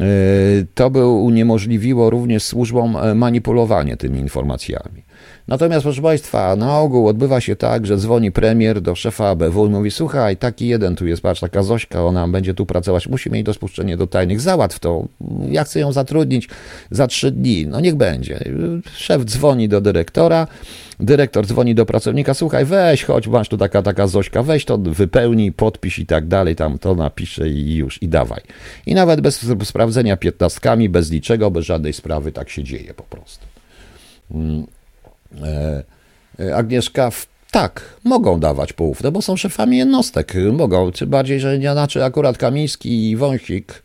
y, to by uniemożliwiło również służbom e, manipulowanie tymi informacjami. Natomiast, proszę Państwa, na ogół odbywa się tak, że dzwoni premier do szefa ABW i mówi: Słuchaj, taki jeden tu jest, patrz, taka Zośka, ona będzie tu pracować, musi mieć dopuszczenie do tajnych, załatw to. Ja chcę ją zatrudnić za trzy dni. No niech będzie. Szef dzwoni do dyrektora. Dyrektor dzwoni do pracownika, słuchaj, weź, chodź, masz tu taka, taka Zośka, weź to, wypełnij, podpisz i tak dalej, tam to napisze i już, i dawaj. I nawet bez sprawdzenia piętnastkami, bez niczego, bez żadnej sprawy, tak się dzieje po prostu. E, e, Agnieszka, tak, mogą dawać poufne, bo są szefami jednostek. Mogą, tym bardziej, że nie znaczy akurat Kamiński i Wąsik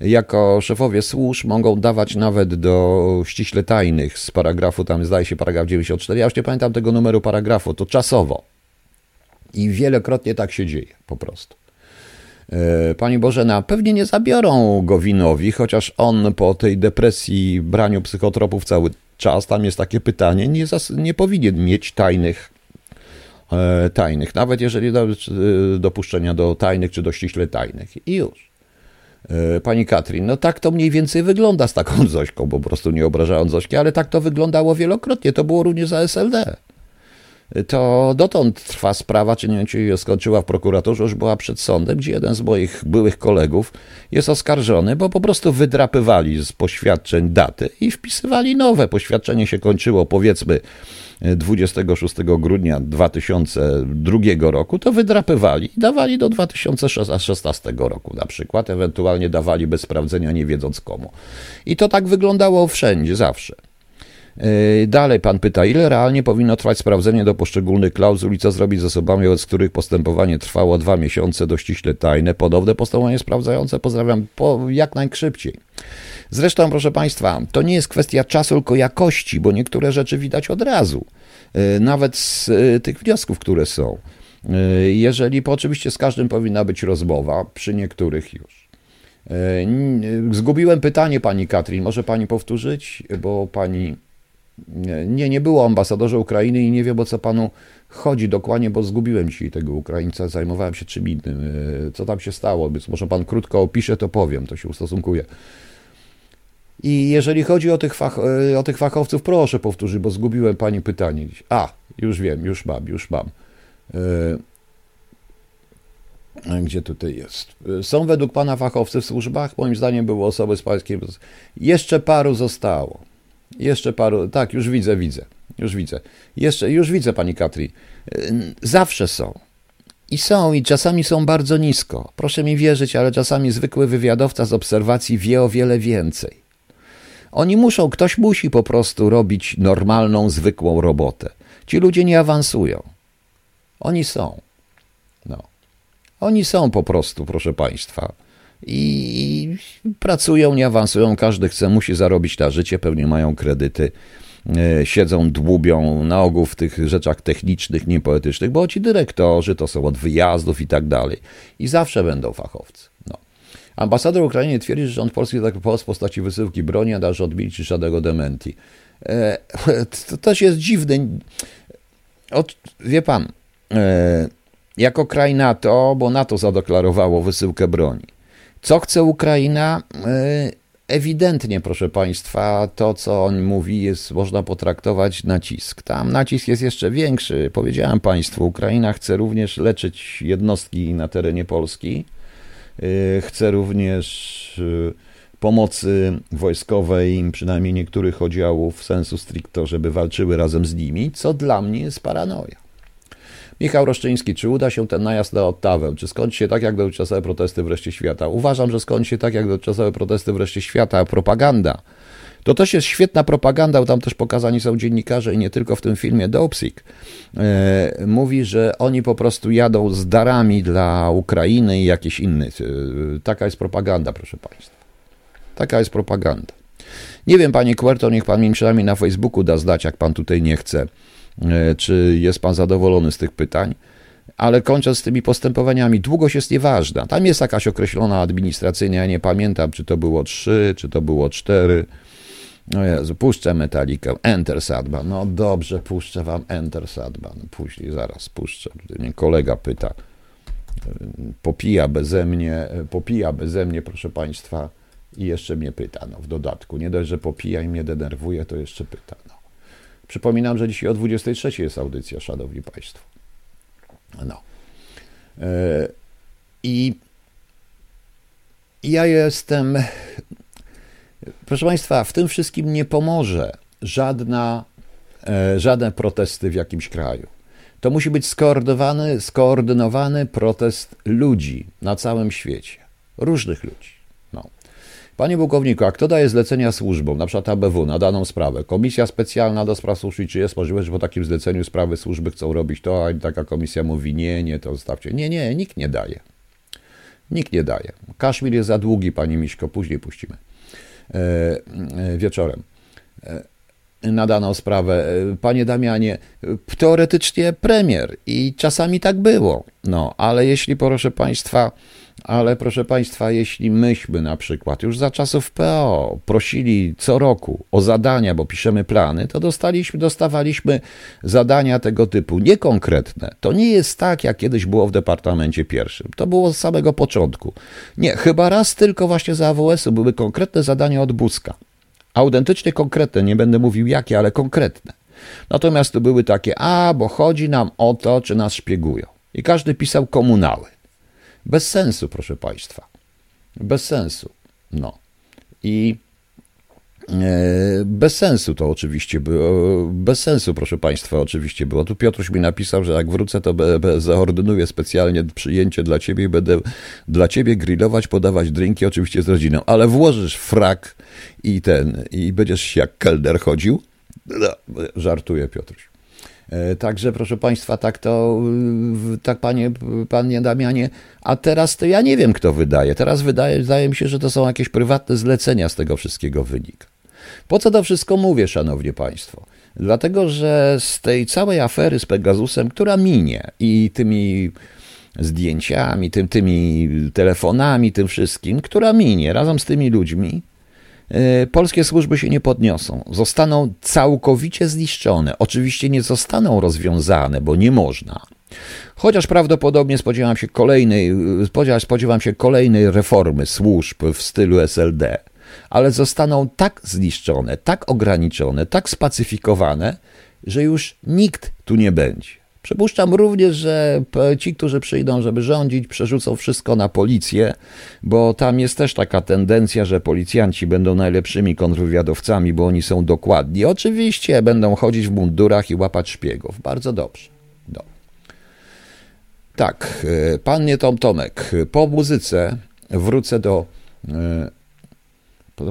jako szefowie służb mogą dawać nawet do ściśle tajnych z paragrafu, tam zdaje się paragraf 94, ja już nie pamiętam tego numeru paragrafu, to czasowo. I wielokrotnie tak się dzieje, po prostu. E, pani Bożena, pewnie nie zabiorą Gowinowi, chociaż on po tej depresji, braniu psychotropów cały czas, tam jest takie pytanie, nie, nie powinien mieć tajnych, e, tajnych, nawet jeżeli do, e, dopuszczenia do tajnych czy do ściśle tajnych. I już. E, pani Katrin, no tak to mniej więcej wygląda z taką Zośką, po prostu nie obrażając Zośki, ale tak to wyglądało wielokrotnie. To było również za SLD to dotąd trwa sprawa, czy nie wiem, czy skończyła w prokuraturze, już była przed sądem, gdzie jeden z moich byłych kolegów jest oskarżony, bo po prostu wydrapywali z poświadczeń daty i wpisywali nowe. Poświadczenie się kończyło powiedzmy 26 grudnia 2002 roku, to wydrapywali i dawali do 2016 roku na przykład, ewentualnie dawali bez sprawdzenia, nie wiedząc komu. I to tak wyglądało wszędzie, zawsze. Yy, dalej pan pyta, ile realnie powinno trwać sprawdzenie do poszczególnych klauzul i co zrobić z osobami, wobec których postępowanie trwało dwa miesiące do ściśle tajne. Podobne postępowanie sprawdzające pozdrawiam po, jak najszybciej. Zresztą, proszę Państwa, to nie jest kwestia czasu, tylko jakości, bo niektóre rzeczy widać od razu, yy, nawet z yy, tych wniosków, które są. Jeżeli, bo oczywiście z każdym powinna być rozmowa, przy niektórych już. Zgubiłem pytanie pani Katrin, może pani powtórzyć, bo pani nie, nie było ambasadorze Ukrainy i nie wiem o co panu chodzi dokładnie, bo zgubiłem dzisiaj tego Ukraińca, zajmowałem się czym innym. E, co tam się stało? Więc może pan krótko opisze, to powiem, to się ustosunkuje. I jeżeli chodzi o tych, fach, e, o tych fachowców, proszę powtórzyć, bo zgubiłem pani pytanie. A, już wiem, już mam, już mam. E, gdzie tutaj jest? Są według pana fachowcy w służbach? Moim zdaniem były osoby z pańskim. Jeszcze paru zostało. Jeszcze paru, tak, już widzę, widzę, już widzę. Jeszcze, już widzę, pani Katri. Zawsze są. I są, i czasami są bardzo nisko. Proszę mi wierzyć, ale czasami zwykły wywiadowca z obserwacji wie o wiele więcej. Oni muszą, ktoś musi po prostu robić normalną, zwykłą robotę. Ci ludzie nie awansują. Oni są. No. Oni są po prostu, proszę Państwa. I pracują, nie awansują, każdy chce, musi zarobić na życie, pewnie mają kredyty, e, siedzą, dłubią na ogół w tych rzeczach technicznych, niepoetycznych, bo ci dyrektorzy to są od wyjazdów i tak dalej. I zawsze będą fachowcy. No. Ambasador Ukrainy twierdzi, że rząd polski tak w postaci wysyłki broni, a dalsze odmilczy żadnego dementi. E, to też jest dziwne. wie pan, e, jako kraj NATO, bo NATO zadeklarowało wysyłkę broni. Co chce Ukraina? E, ewidentnie, proszę Państwa, to co on mówi, jest, można potraktować nacisk. Tam nacisk jest jeszcze większy. Powiedziałem Państwu, Ukraina chce również leczyć jednostki na terenie Polski. Chce również pomocy wojskowej, przynajmniej niektórych oddziałów sensu stricto, żeby walczyły razem z nimi, co dla mnie jest paranoja. Michał Roszczyński, czy uda się ten najazd na Ottawę? Czy skończy się tak jak dotychczasowe protesty wreszcie świata? Uważam, że skończy się tak jak dotychczasowe protesty wreszcie świata. Propaganda. To też jest świetna propaganda, tam też pokazani są dziennikarze i nie tylko w tym filmie Dopsik. E, mówi, że oni po prostu jadą z darami dla Ukrainy i jakiś inny. E, taka jest propaganda, proszę Państwa. Taka jest propaganda. Nie wiem, panie Kuerto, niech pan mi przynajmniej na Facebooku da znać, jak pan tutaj nie chce, czy jest pan zadowolony z tych pytań. Ale kończąc z tymi postępowaniami, długość jest nieważna. Tam jest jakaś określona administracyjna, ja nie pamiętam, czy to było 3, czy to było 4. No Jezu, puszczę metalikę. Enter Sadban. No dobrze, puszczę wam Enter Sadban. Później zaraz puszczę. Tutaj mnie kolega pyta. Popija beze mnie, popija beze mnie, proszę państwa i jeszcze mnie pyta, no, w dodatku. Nie dość, że popija i mnie denerwuje, to jeszcze pyta. No. Przypominam, że dzisiaj o 23 jest audycja, szanowni państwo. No. E, I ja jestem. Proszę Państwa, w tym wszystkim nie pomoże żadna, e, żadne protesty w jakimś kraju. To musi być skoordynowany, skoordynowany protest ludzi na całym świecie, różnych ludzi. Panie pułkowniku, a kto daje zlecenia służbom, na przykład ABW, na daną sprawę? Komisja specjalna do spraw służb, czy jest możliwość, że po takim zleceniu sprawy służby chcą robić to, a taka komisja mówi nie, nie, to zostawcie. Nie, nie, nikt nie daje. Nikt nie daje. Kaszmir jest za długi, pani Miśko, później puścimy. E, e, wieczorem. E, na daną sprawę. E, panie Damianie, teoretycznie premier i czasami tak było. No, ale jeśli, proszę państwa, ale proszę Państwa, jeśli myśmy na przykład już za czasów PO prosili co roku o zadania, bo piszemy plany, to dostaliśmy, dostawaliśmy zadania tego typu niekonkretne. To nie jest tak, jak kiedyś było w Departamencie Pierwszym. To było z samego początku. Nie, chyba raz tylko właśnie za AWS-u były konkretne zadania od Buzka. Autentycznie konkretne, nie będę mówił jakie, ale konkretne. Natomiast to były takie, a, bo chodzi nam o to, czy nas szpiegują. I każdy pisał komunały. Bez sensu, proszę Państwa. Bez sensu. No. I e, bez sensu to oczywiście było. Bez sensu, proszę Państwa, oczywiście było. Tu Piotruś mi napisał, że jak wrócę, to zaordynuję specjalnie przyjęcie dla Ciebie i będę dla Ciebie grillować, podawać drinki, oczywiście z rodziną. Ale włożysz frak i ten, i będziesz jak kelder chodził. No, żartuję, Piotruś. E, także, proszę Państwa, tak to, tak panie, panie Damianie, a teraz to ja nie wiem, kto wydaje. Teraz wydaje, wydaje mi się, że to są jakieś prywatne zlecenia z tego wszystkiego wynika. Po co to wszystko mówię, szanowni państwo? Dlatego, że z tej całej afery z Pegasusem, która minie i tymi zdjęciami, tym, tymi telefonami, tym wszystkim, która minie razem z tymi ludźmi, polskie służby się nie podniosą. Zostaną całkowicie zniszczone. Oczywiście nie zostaną rozwiązane, bo nie można. Chociaż prawdopodobnie spodziewam się kolejnej, spodziewam się kolejnej reformy służb w stylu SLD, ale zostaną tak zniszczone, tak ograniczone, tak spacyfikowane, że już nikt tu nie będzie. Przypuszczam również, że ci, którzy przyjdą, żeby rządzić, przerzucą wszystko na policję, bo tam jest też taka tendencja, że policjanci będą najlepszymi kontrwywiadowcami, bo oni są dokładni. Oczywiście będą chodzić w mundurach i łapać szpiegów. Bardzo dobrze. No. Tak, e, pan nie Tom Tomek. Po muzyce wrócę do e,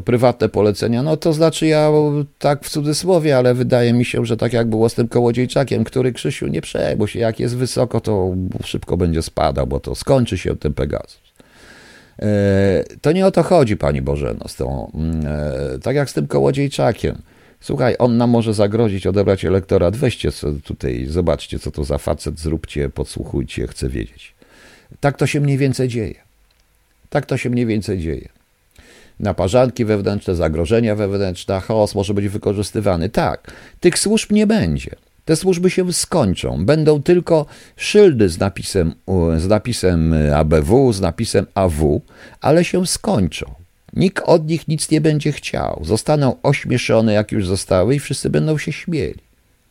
prywatne polecenia, no to znaczy ja tak w cudzysłowie, ale wydaje mi się, że tak jak było z tym kołodziejczakiem, który Krzysiu nie przejmuj się, jak jest wysoko, to szybko będzie spadał, bo to skończy się ten Pegasus. To nie o to chodzi, Pani Bożeno, z tą, mm, tak jak z tym kołodziejczakiem. Słuchaj, on nam może zagrozić, odebrać elektorat. Weźcie tutaj, zobaczcie, co to za facet, zróbcie, podsłuchujcie, chcę wiedzieć. Tak to się mniej więcej dzieje. Tak to się mniej więcej dzieje. Naparzanki wewnętrzne, zagrożenia wewnętrzne, chaos może być wykorzystywany. Tak, tych służb nie będzie. Te służby się skończą. Będą tylko szyldy z napisem, z napisem ABW, z napisem AW, ale się skończą. Nikt od nich nic nie będzie chciał. Zostaną ośmieszone, jak już zostały, i wszyscy będą się śmieli.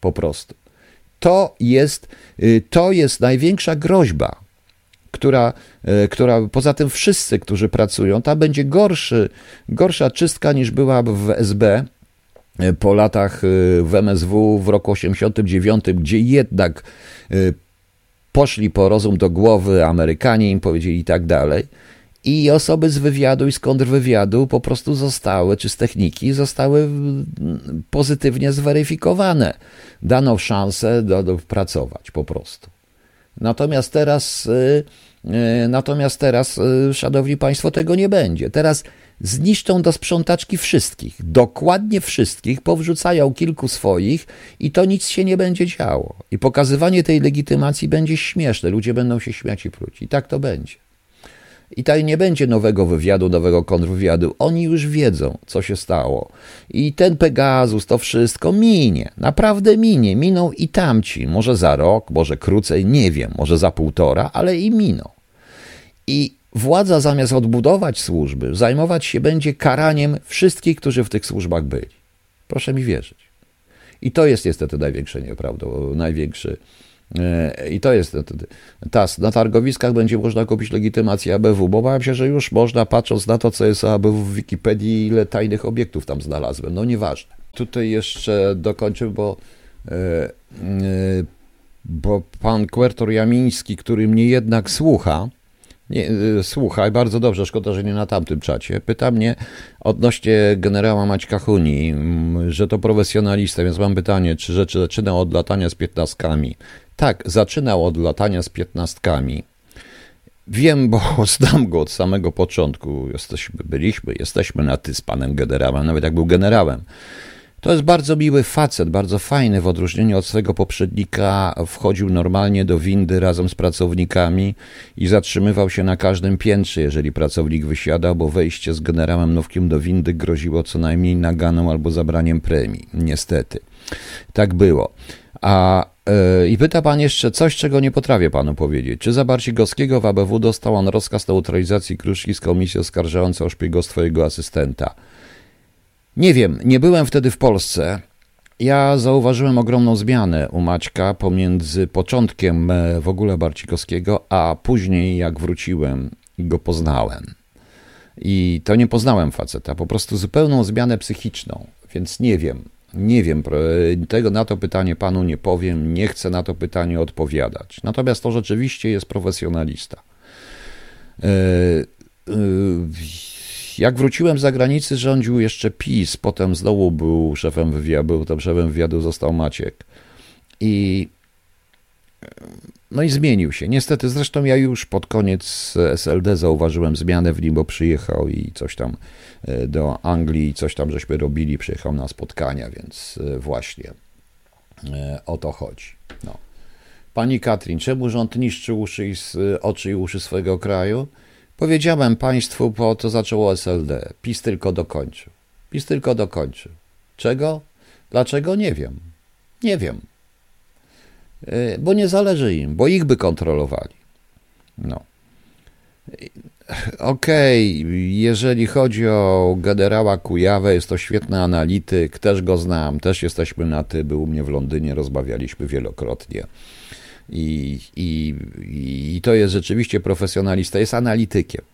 Po prostu. To jest, y, to jest największa groźba, która, y, która poza tym wszyscy, którzy pracują, ta będzie gorszy, gorsza czystka niż była w SB y, po latach w MSW w roku 89, gdzie jednak poszli po rozum do głowy, Amerykanie im powiedzieli i tak dalej i osoby z wywiadu i z kontrwywiadu po prostu zostały, czy z techniki, zostały pozytywnie zweryfikowane. Dano szansę do, do pracować po prostu. Natomiast teraz, y, y, natomiast teraz, y, szanowni państwo, tego nie będzie. Teraz zniszczą do sprzątaczki wszystkich, dokładnie wszystkich, powrzucają kilku swoich i to nic się nie będzie działo. I pokazywanie tej legitymacji będzie śmieszne, ludzie będą się śmiać i pruć. I tak to będzie. I tutaj nie będzie nowego wywiadu, nowego kontrwywiadu. Oni już wiedzą, co się stało. I ten Pegasus, to wszystko minie. Naprawdę minie. Miną i tamci. Może za rok, może krócej, nie wiem. Może za półtora, ale i miną. I władza zamiast odbudować służby, zajmować się będzie karaniem wszystkich, którzy w tych służbach byli. Proszę mi wierzyć. I to jest niestety największe nieprawda, największy I to jest tas. Na targowiskach będzie można kupić legitymację ABW, bo się, że już można, patrząc na to, co jest ABW w Wikipedii, ile tajnych obiektów tam znalazłem. No nieważne. Tutaj jeszcze dokończę, bo, e, e, bo pan Kwertor Jamiński, który mnie jednak słucha, nie, słuchaj, bardzo dobrze, szkoda, że nie na tamtym czacie. Pyta mnie odnośnie generała Maćka Huni, że to profesjonalista, więc mam pytanie, czy rzeczy zaczyna od latania z piętnastkami. Tak, zaczynał od latania z piętnastkami. Wiem, bo znam go od samego początku. Jesteśmy, byliśmy, jesteśmy na ty z panem generałem, nawet jak był generałem. To jest bardzo miły facet, bardzo fajny. W odróżnieniu od swojego poprzednika, wchodził normalnie do windy razem z pracownikami i zatrzymywał się na każdym piętrze, jeżeli pracownik wysiadał, bo wejście z generałem Nowkiem do windy groziło co najmniej naganą albo zabraniem premii. Niestety. Tak było. A I pyta pan jeszcze coś, czego nie potrafię panu powiedzieć. Czy za Barcigowskiego w ABW dostał on rozkaz neutralizacji Kruszki z komisji oskarżającej o szpiegostwo jego asystenta? Nie wiem, nie byłem wtedy w Polsce. Ja zauważyłem ogromną zmianę u Maćka pomiędzy początkiem e, w ogóle Barcikowskiego, a później jak wróciłem i go poznałem. I to nie poznałem faceta, po prostu zupełną zmianę psychiczną, więc nie wiem. Nie wiem, tego na to pytanie panu nie powiem, nie chcę na to pytanie odpowiadać. Natomiast to rzeczywiście jest profesjonalista. E, e, jak wróciłem z zagranicy, rządził jeszcze PiS, potem znowu był szefem wywiadu, był tam szefem wywiadu, został Maciek. I no i zmienił się. Niestety, zresztą ja już pod koniec SLD zauważyłem zmianę w nim, bo przyjechał i coś tam e, do Anglii, coś tam żeśmy robili, przyjechał na spotkania, więc e, właśnie e, o to chodzi. No. Pani Katrin, czemu rząd niszczy uszy i, oczy i uszy swojego kraju? Powiedziałem państwu, po to zaczęło SLD. PiS tylko dokończył. PiS tylko dokończył. Czego? Dlaczego? Nie wiem. Nie wiem. E, bo nie zależy im, bo ich by kontrolowali. No. Okej, okay, jeżeli chodzi o generała Kujawę, jest to świetny analityk, też go znam, też jesteśmy na ty, był u mnie w Londynie, rozmawialiśmy wielokrotnie. I, i, I to jest rzeczywiście profesjonalista, jest analitykiem.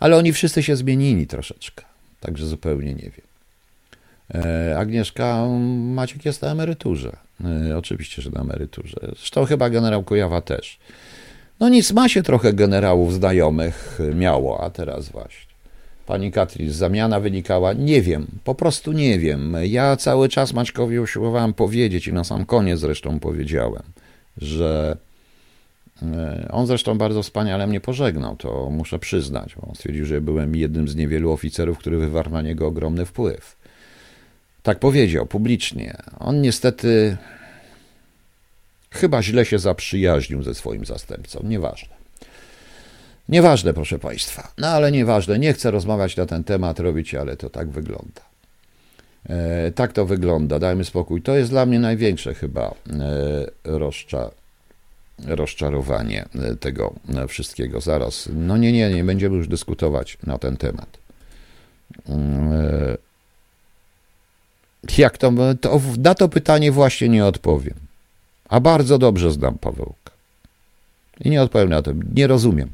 Ale oni wszyscy się zmienili troszeczkę, także zupełnie nie wiem. E, Agnieszka Maciek jest na emeryturze. E, oczywiście, że na emeryturze. Zresztą chyba generał Kujawa też. No nic, ma się trochę generałów znajomych, miało, a teraz właśnie. Pani Katrin, zamiana wynikała? Nie wiem, po prostu nie wiem. Ja cały czas Maćkowi usiłowałem powiedzieć i na sam koniec zresztą powiedziałem, że On zresztą bardzo wspaniale mnie pożegnał, to muszę przyznać. On stwierdził, że byłem jednym z niewielu oficerów, który wywarł na niego ogromny wpływ. Tak powiedział publicznie. On niestety chyba źle się zaprzyjaźnił ze swoim zastępcą. Nieważne. Nieważne, proszę Państwa. No ale nieważne. Nie chcę rozmawiać na ten temat, robić, ale to tak wygląda. E, tak to wygląda. Dajmy spokój. To jest dla mnie największe chyba e, rozcza, rozczarowanie e, tego e, wszystkiego. Zaraz. No nie, nie, nie będziemy już dyskutować na ten temat. E, jak to, to, na to pytanie właśnie nie odpowiem. A bardzo dobrze znam Pawełka. I nie odpowiem na to. Nie rozumiem.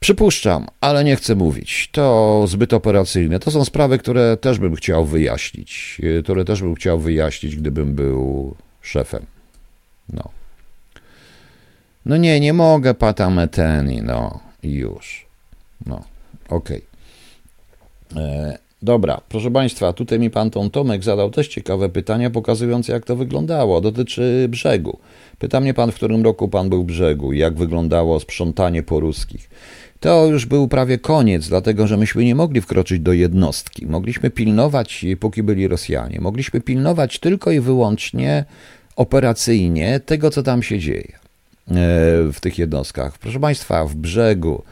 Przypuszczam, ale nie chcę mówić. To zbyt operacyjne. To są sprawy, które też bym chciał wyjaśnić. Które też bym chciał wyjaśnić, gdybym był szefem. No. No nie, nie mogę pata meteni, no i już. No, okej. Okay. Dobra, proszę Państwa, tutaj mi pan Tom Tomek zadał też ciekawe pytania, pokazujące jak to wyglądało. Dotyczy brzegu. Pyta mnie pan, w którym roku pan był brzegu i jak wyglądało sprzątanie po ruskich. To już był prawie koniec, dlatego że myśmy nie mogli wkroczyć do jednostki. Mogliśmy pilnować, póki byli Rosjanie, mogliśmy pilnować tylko i wyłącznie operacyjnie tego, co tam się dzieje e, w tych jednostkach. Proszę Państwa, w brzegu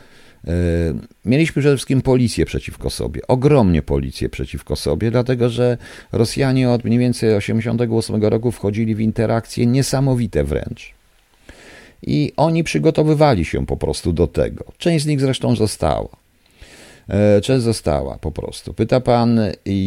mieliśmy przede wszystkim policję przeciwko sobie, ogromnie policję przeciwko sobie, dlatego że Rosjanie od mniej więcej 1988 roku wchodzili w interakcje niesamowite wręcz. I oni przygotowywali się po prostu do tego. Część z nich zresztą została. E, część została po prostu. Pyta pan,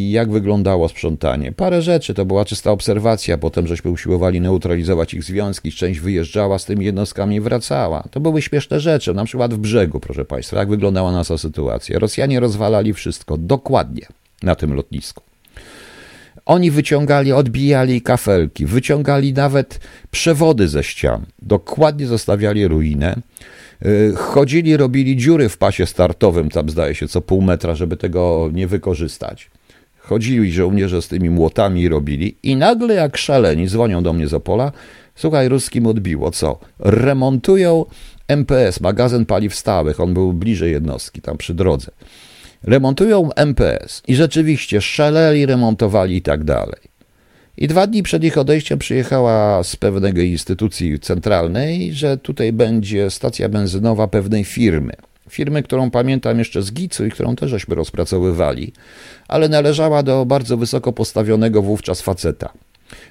jak wyglądało sprzątanie? Parę rzeczy, to była czysta obserwacja, potem żeśmy usiłowali neutralizować ich związki, część wyjeżdżała z tymi jednostkami i wracała. To były śmieszne rzeczy, na przykład w brzegu, proszę państwa, jak wyglądała nasza sytuacja. Rosjanie rozwalali wszystko, dokładnie, na tym lotnisku. Oni wyciągali, odbijali kafelki, wyciągali nawet przewody ze ścian, dokładnie zostawiali ruinę chodzili, robili dziury w pasie startowym, tam zdaje się co pół metra, żeby tego nie wykorzystać. Chodzili żołnierze z tymi młotami robili i nagle jak szaleni dzwonią do mnie z Opola. Słuchaj, ruskim odbiło, co? Remontują MPS, magazyn paliw stałych, on był bliżej jednostki, tam przy drodze. Remontują MPS i rzeczywiście szaleli, remontowali i tak dalej. I dwa dni przed ich odejściem przyjechała z pewnego instytucji centralnej, że tutaj będzie stacja benzynowa pewnej firmy. Firmy, którą pamiętam jeszcze z Gicu i którą też żeśmy rozpracowywali, ale należała do bardzo wysoko postawionego wówczas faceta.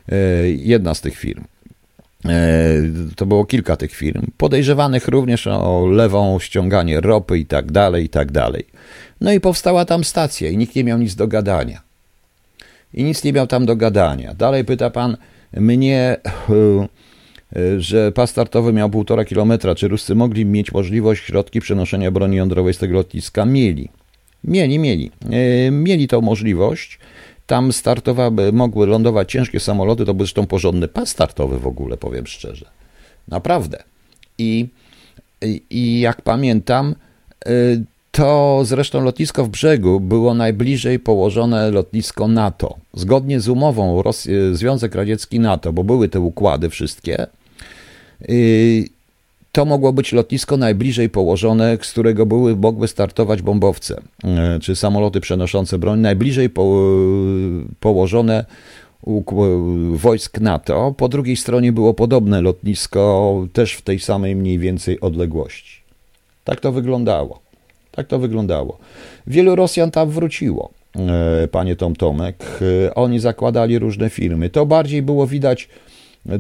E, jedna z tych firm. E, to było kilka tych firm, podejrzewanych również o lewą ściąganie ropy i tak dalej, i tak dalej. No i powstała tam stacja i nikt nie miał nic do gadania i nic nie miał tam do gadania. Dalej pyta pan mnie, że pas startowy miał półtora kilometra. Czy Ruscy mogli mieć możliwość środki przenoszenia broni jądrowej z tego lotniska? Mieli. Mieli, mieli. E, mieli tą możliwość. Tam startowały, mogły lądować ciężkie samoloty, to był zresztą porządny pas startowy w ogóle, powiem szczerze. Naprawdę. I, i, i jak pamiętam, e, to zresztą lotnisko w brzegu było najbliżej położone lotnisko NATO. Zgodnie z umową Ros Związek Radziecki NATO, bo były te układy wszystkie, y, to mogło być lotnisko najbliżej położone, z którego były, mogły startować bombowce y, czy samoloty przenoszące broń, najbliżej po, położone wojsk NATO. Po drugiej stronie było podobne lotnisko, też w tej samej mniej więcej odległości. Tak to wyglądało. Tak to wyglądało. Wielu Rosjan tam wróciło, e, panie Tom Tomek. E, oni zakładali różne firmy. To bardziej było widać,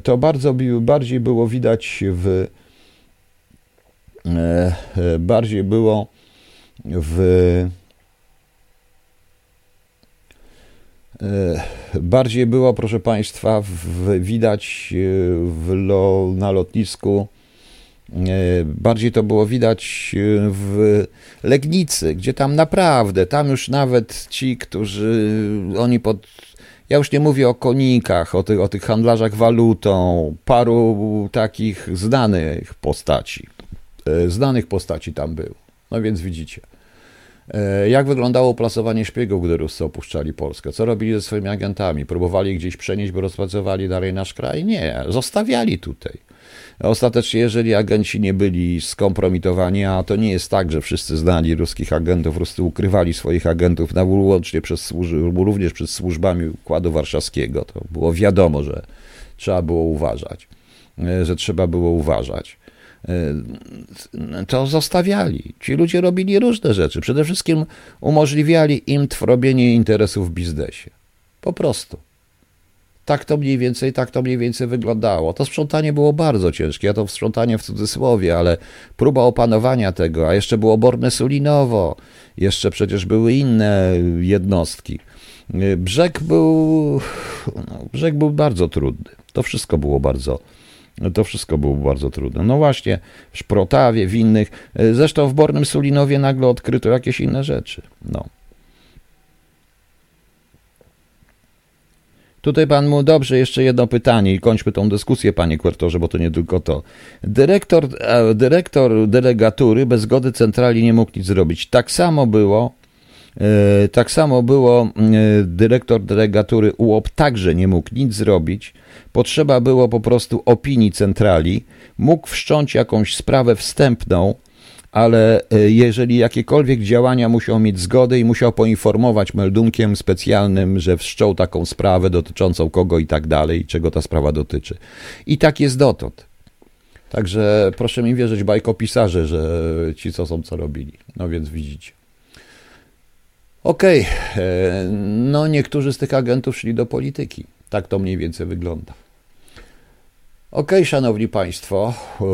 to bardzo bardziej było widać w e, bardziej było w bardziej było, proszę Państwa, w, widać w, na lotnisku bardziej to było widać e, w Legnicy, gdzie tam naprawdę, tam już nawet ci, którzy oni pod. Ja już nie mówię o konikach, o tych, o tych handlarzach walutą, paru takich znanych postaci. E, znanych postaci tam było. No więc widzicie. Jak wyglądało plasowanie szpiegów, gdy Ruscy opuszczali Polskę? Co robili ze swoimi agentami? Próbowali gdzieś przenieść, by rozpracowali dalej nasz kraj? Nie, zostawiali tutaj. Ostatecznie, jeżeli agenci nie byli skompromitowani, a to nie jest tak, że wszyscy znali ruskich agentów, prostu ukrywali swoich agentów na łącznie przez również przed służbami Układu Warszawskiego, to było wiadomo, że trzeba było uważać, że trzeba było uważać to zostawiali. Ci ludzie robili różne rzeczy. Przede wszystkim umożliwiali im robienie interesów w biznesie. Po prostu. Tak to mniej więcej, tak to mniej więcej wyglądało. To sprzątanie było bardzo ciężkie, ja to sprzątanie w cudzysłowie, ale próba opanowania tego, a jeszcze było Borne Sulinowo, jeszcze przecież były inne jednostki. Brzeg był, no, brzeg był bardzo trudny. To wszystko było bardzo, to wszystko było bardzo trudne. No właśnie, w Szprotawie, w innych, zresztą w Bornym Sulinowie nagle odkryto jakieś inne rzeczy. No. Tutaj pan mu, dobrze, jeszcze jedno pytanie i kończmy tą dyskusję, panie kwartorze, bo to nie tylko to. Dyrektor, e, dyrektor delegatury bez zgody centrali nie mógł nic zrobić. Tak samo było, e, tak samo było, e, dyrektor delegatury UOP także nie mógł nic zrobić. Potrzeba było po prostu opinii centrali. Mógł wszcząć jakąś sprawę wstępną, ale e, jeżeli jakiekolwiek działania musiał mieć zgodę i musiał poinformować meldunkiem specjalnym, że wszczął taką sprawę dotyczącą kogo i tak dalej, czego ta sprawa dotyczy. I tak jest dotąd. Także proszę mi wierzyć, bajkopisarze, że ci co są, co robili. No więc widzicie. Okej, okay. E, no niektórzy z tych agentów szli do polityki. Tak to mniej więcej wygląda. Okej, okay, szanowni państwo, e,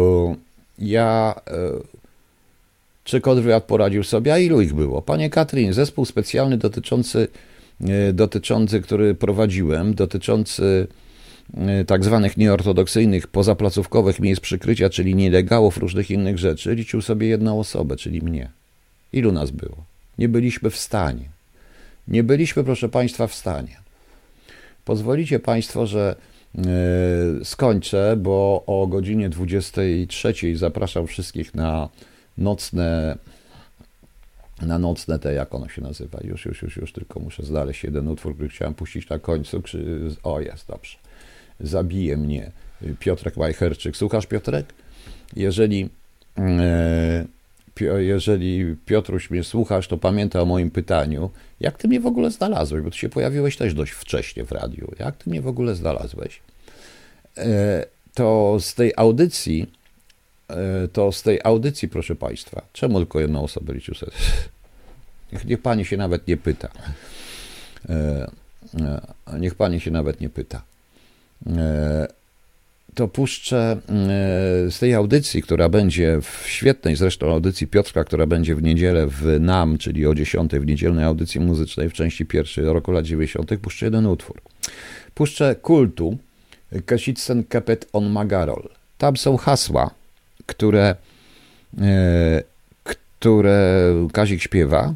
ja czy kontrwywiad poradził sobie, a ilu ich było? Panie Katrin, zespół specjalny dotyczący, e, dotyczący który prowadziłem, dotyczący e, tak zwanych nieortodoksyjnych, pozaplacówkowych miejsc przykrycia, czyli nielegalów, różnych innych rzeczy, liczył sobie jedną osobę, czyli mnie. Ilu nas było? Nie byliśmy w stanie. Nie byliśmy, proszę Państwa, w stanie. Pozwolicie Państwo, że yy, skończę, bo o godzinie 23 zapraszam wszystkich na nocne, na nocne te, jak ono się nazywa, już, już, już, już, tylko muszę znaleźć jeden utwór, który chciałem puścić na końcu, o jest, dobrze, zabije mnie Piotrek Majcherczyk. Słuchasz Piotrek? Jeżeli e, jeżeli Piotruś mnie słuchasz, to pamiętaj o moim pytaniu, jak ty mnie w ogóle znalazłeś, bo ty się pojawiłeś też dość wcześnie w radiu. Jak ty mnie w ogóle znalazłeś? E, to z tej audycji to z tej audycji, proszę Państwa, czemu tylko jedną osobę liczył sobie? Niech pani się nawet nie pyta. E, e, niech pani się nawet nie pyta. To puszczę z tej audycji, która będzie w świetnej zresztą audycji Piotrka, która będzie w niedzielę w NAM, czyli o 10 w niedzielnej audycji muzycznej w części pierwszej roku lat 90. Puszczę jeden utwór. Puszczę kultu Kasicen Kepet on Magarol. Tam są hasła, które, e, które Kazik śpiewa,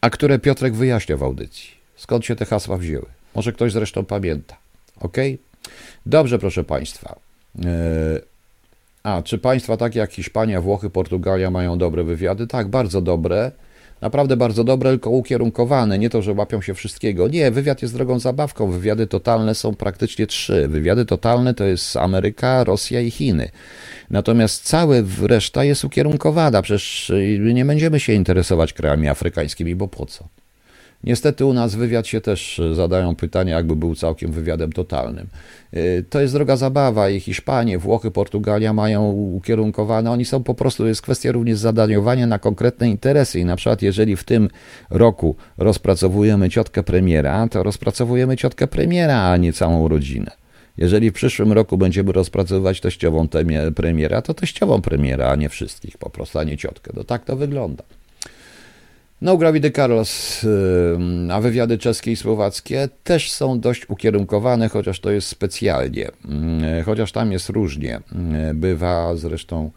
a które Piotrek wyjaśnia w audycji. Skąd się te hasła wzięły? Może ktoś zresztą pamięta. Ok? Dobrze, proszę Państwa. E, a, czy państwa takie jak Hiszpania, Włochy, Portugalia mają dobre wywiady? Tak, bardzo dobre. Naprawdę bardzo dobre, tylko ukierunkowane. Nie to, że łapią się wszystkiego. Nie, wywiad jest drogą zabawką. Wywiady totalne są praktycznie trzy. Wywiady totalne to jest Ameryka, Rosja i Chiny. Natomiast cała reszta jest ukierunkowana. Przecież nie będziemy się interesować krajami afrykańskimi, bo po co? Niestety u nas wywiad się też zadają pytania, jakby był całkiem wywiadem totalnym. Y, to jest droga zabawa i Hiszpanie, Włochy, Portugalia mają ukierunkowane, oni są po prostu, jest kwestia również zadaniowania na konkretne interesy i na przykład jeżeli w tym roku rozpracowujemy ciotkę premiera, to rozpracowujemy ciotkę premiera, a nie całą rodzinę. Jeżeli w przyszłym roku będziemy rozpracowywać teściową premiera, to teściową premiera, a nie wszystkich po prostu, a nie ciotkę. No tak to wygląda. No, Gravide Carlos, a wywiady czeskie i słowackie też są dość ukierunkowane, chociaż to jest specjalnie, chociaż tam jest różnie. Bywa zresztą,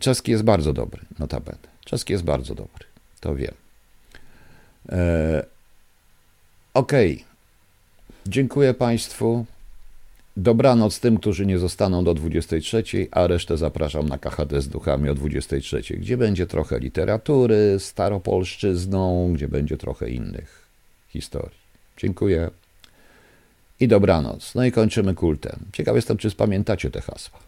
czeski jest bardzo dobry, notabene. Czeski jest bardzo dobry, to wiem. E, okej, okay. dziękuję Państwu. Dobranoc tym, którzy nie zostaną do 23, a resztę zapraszam na KHD z duchami o 23, gdzie będzie trochę literatury staropolszczyzną, gdzie będzie trochę innych historii. Dziękuję i dobranoc. No i kończymy kultem. Ciekaw jestem, czy spamiętacie te hasła.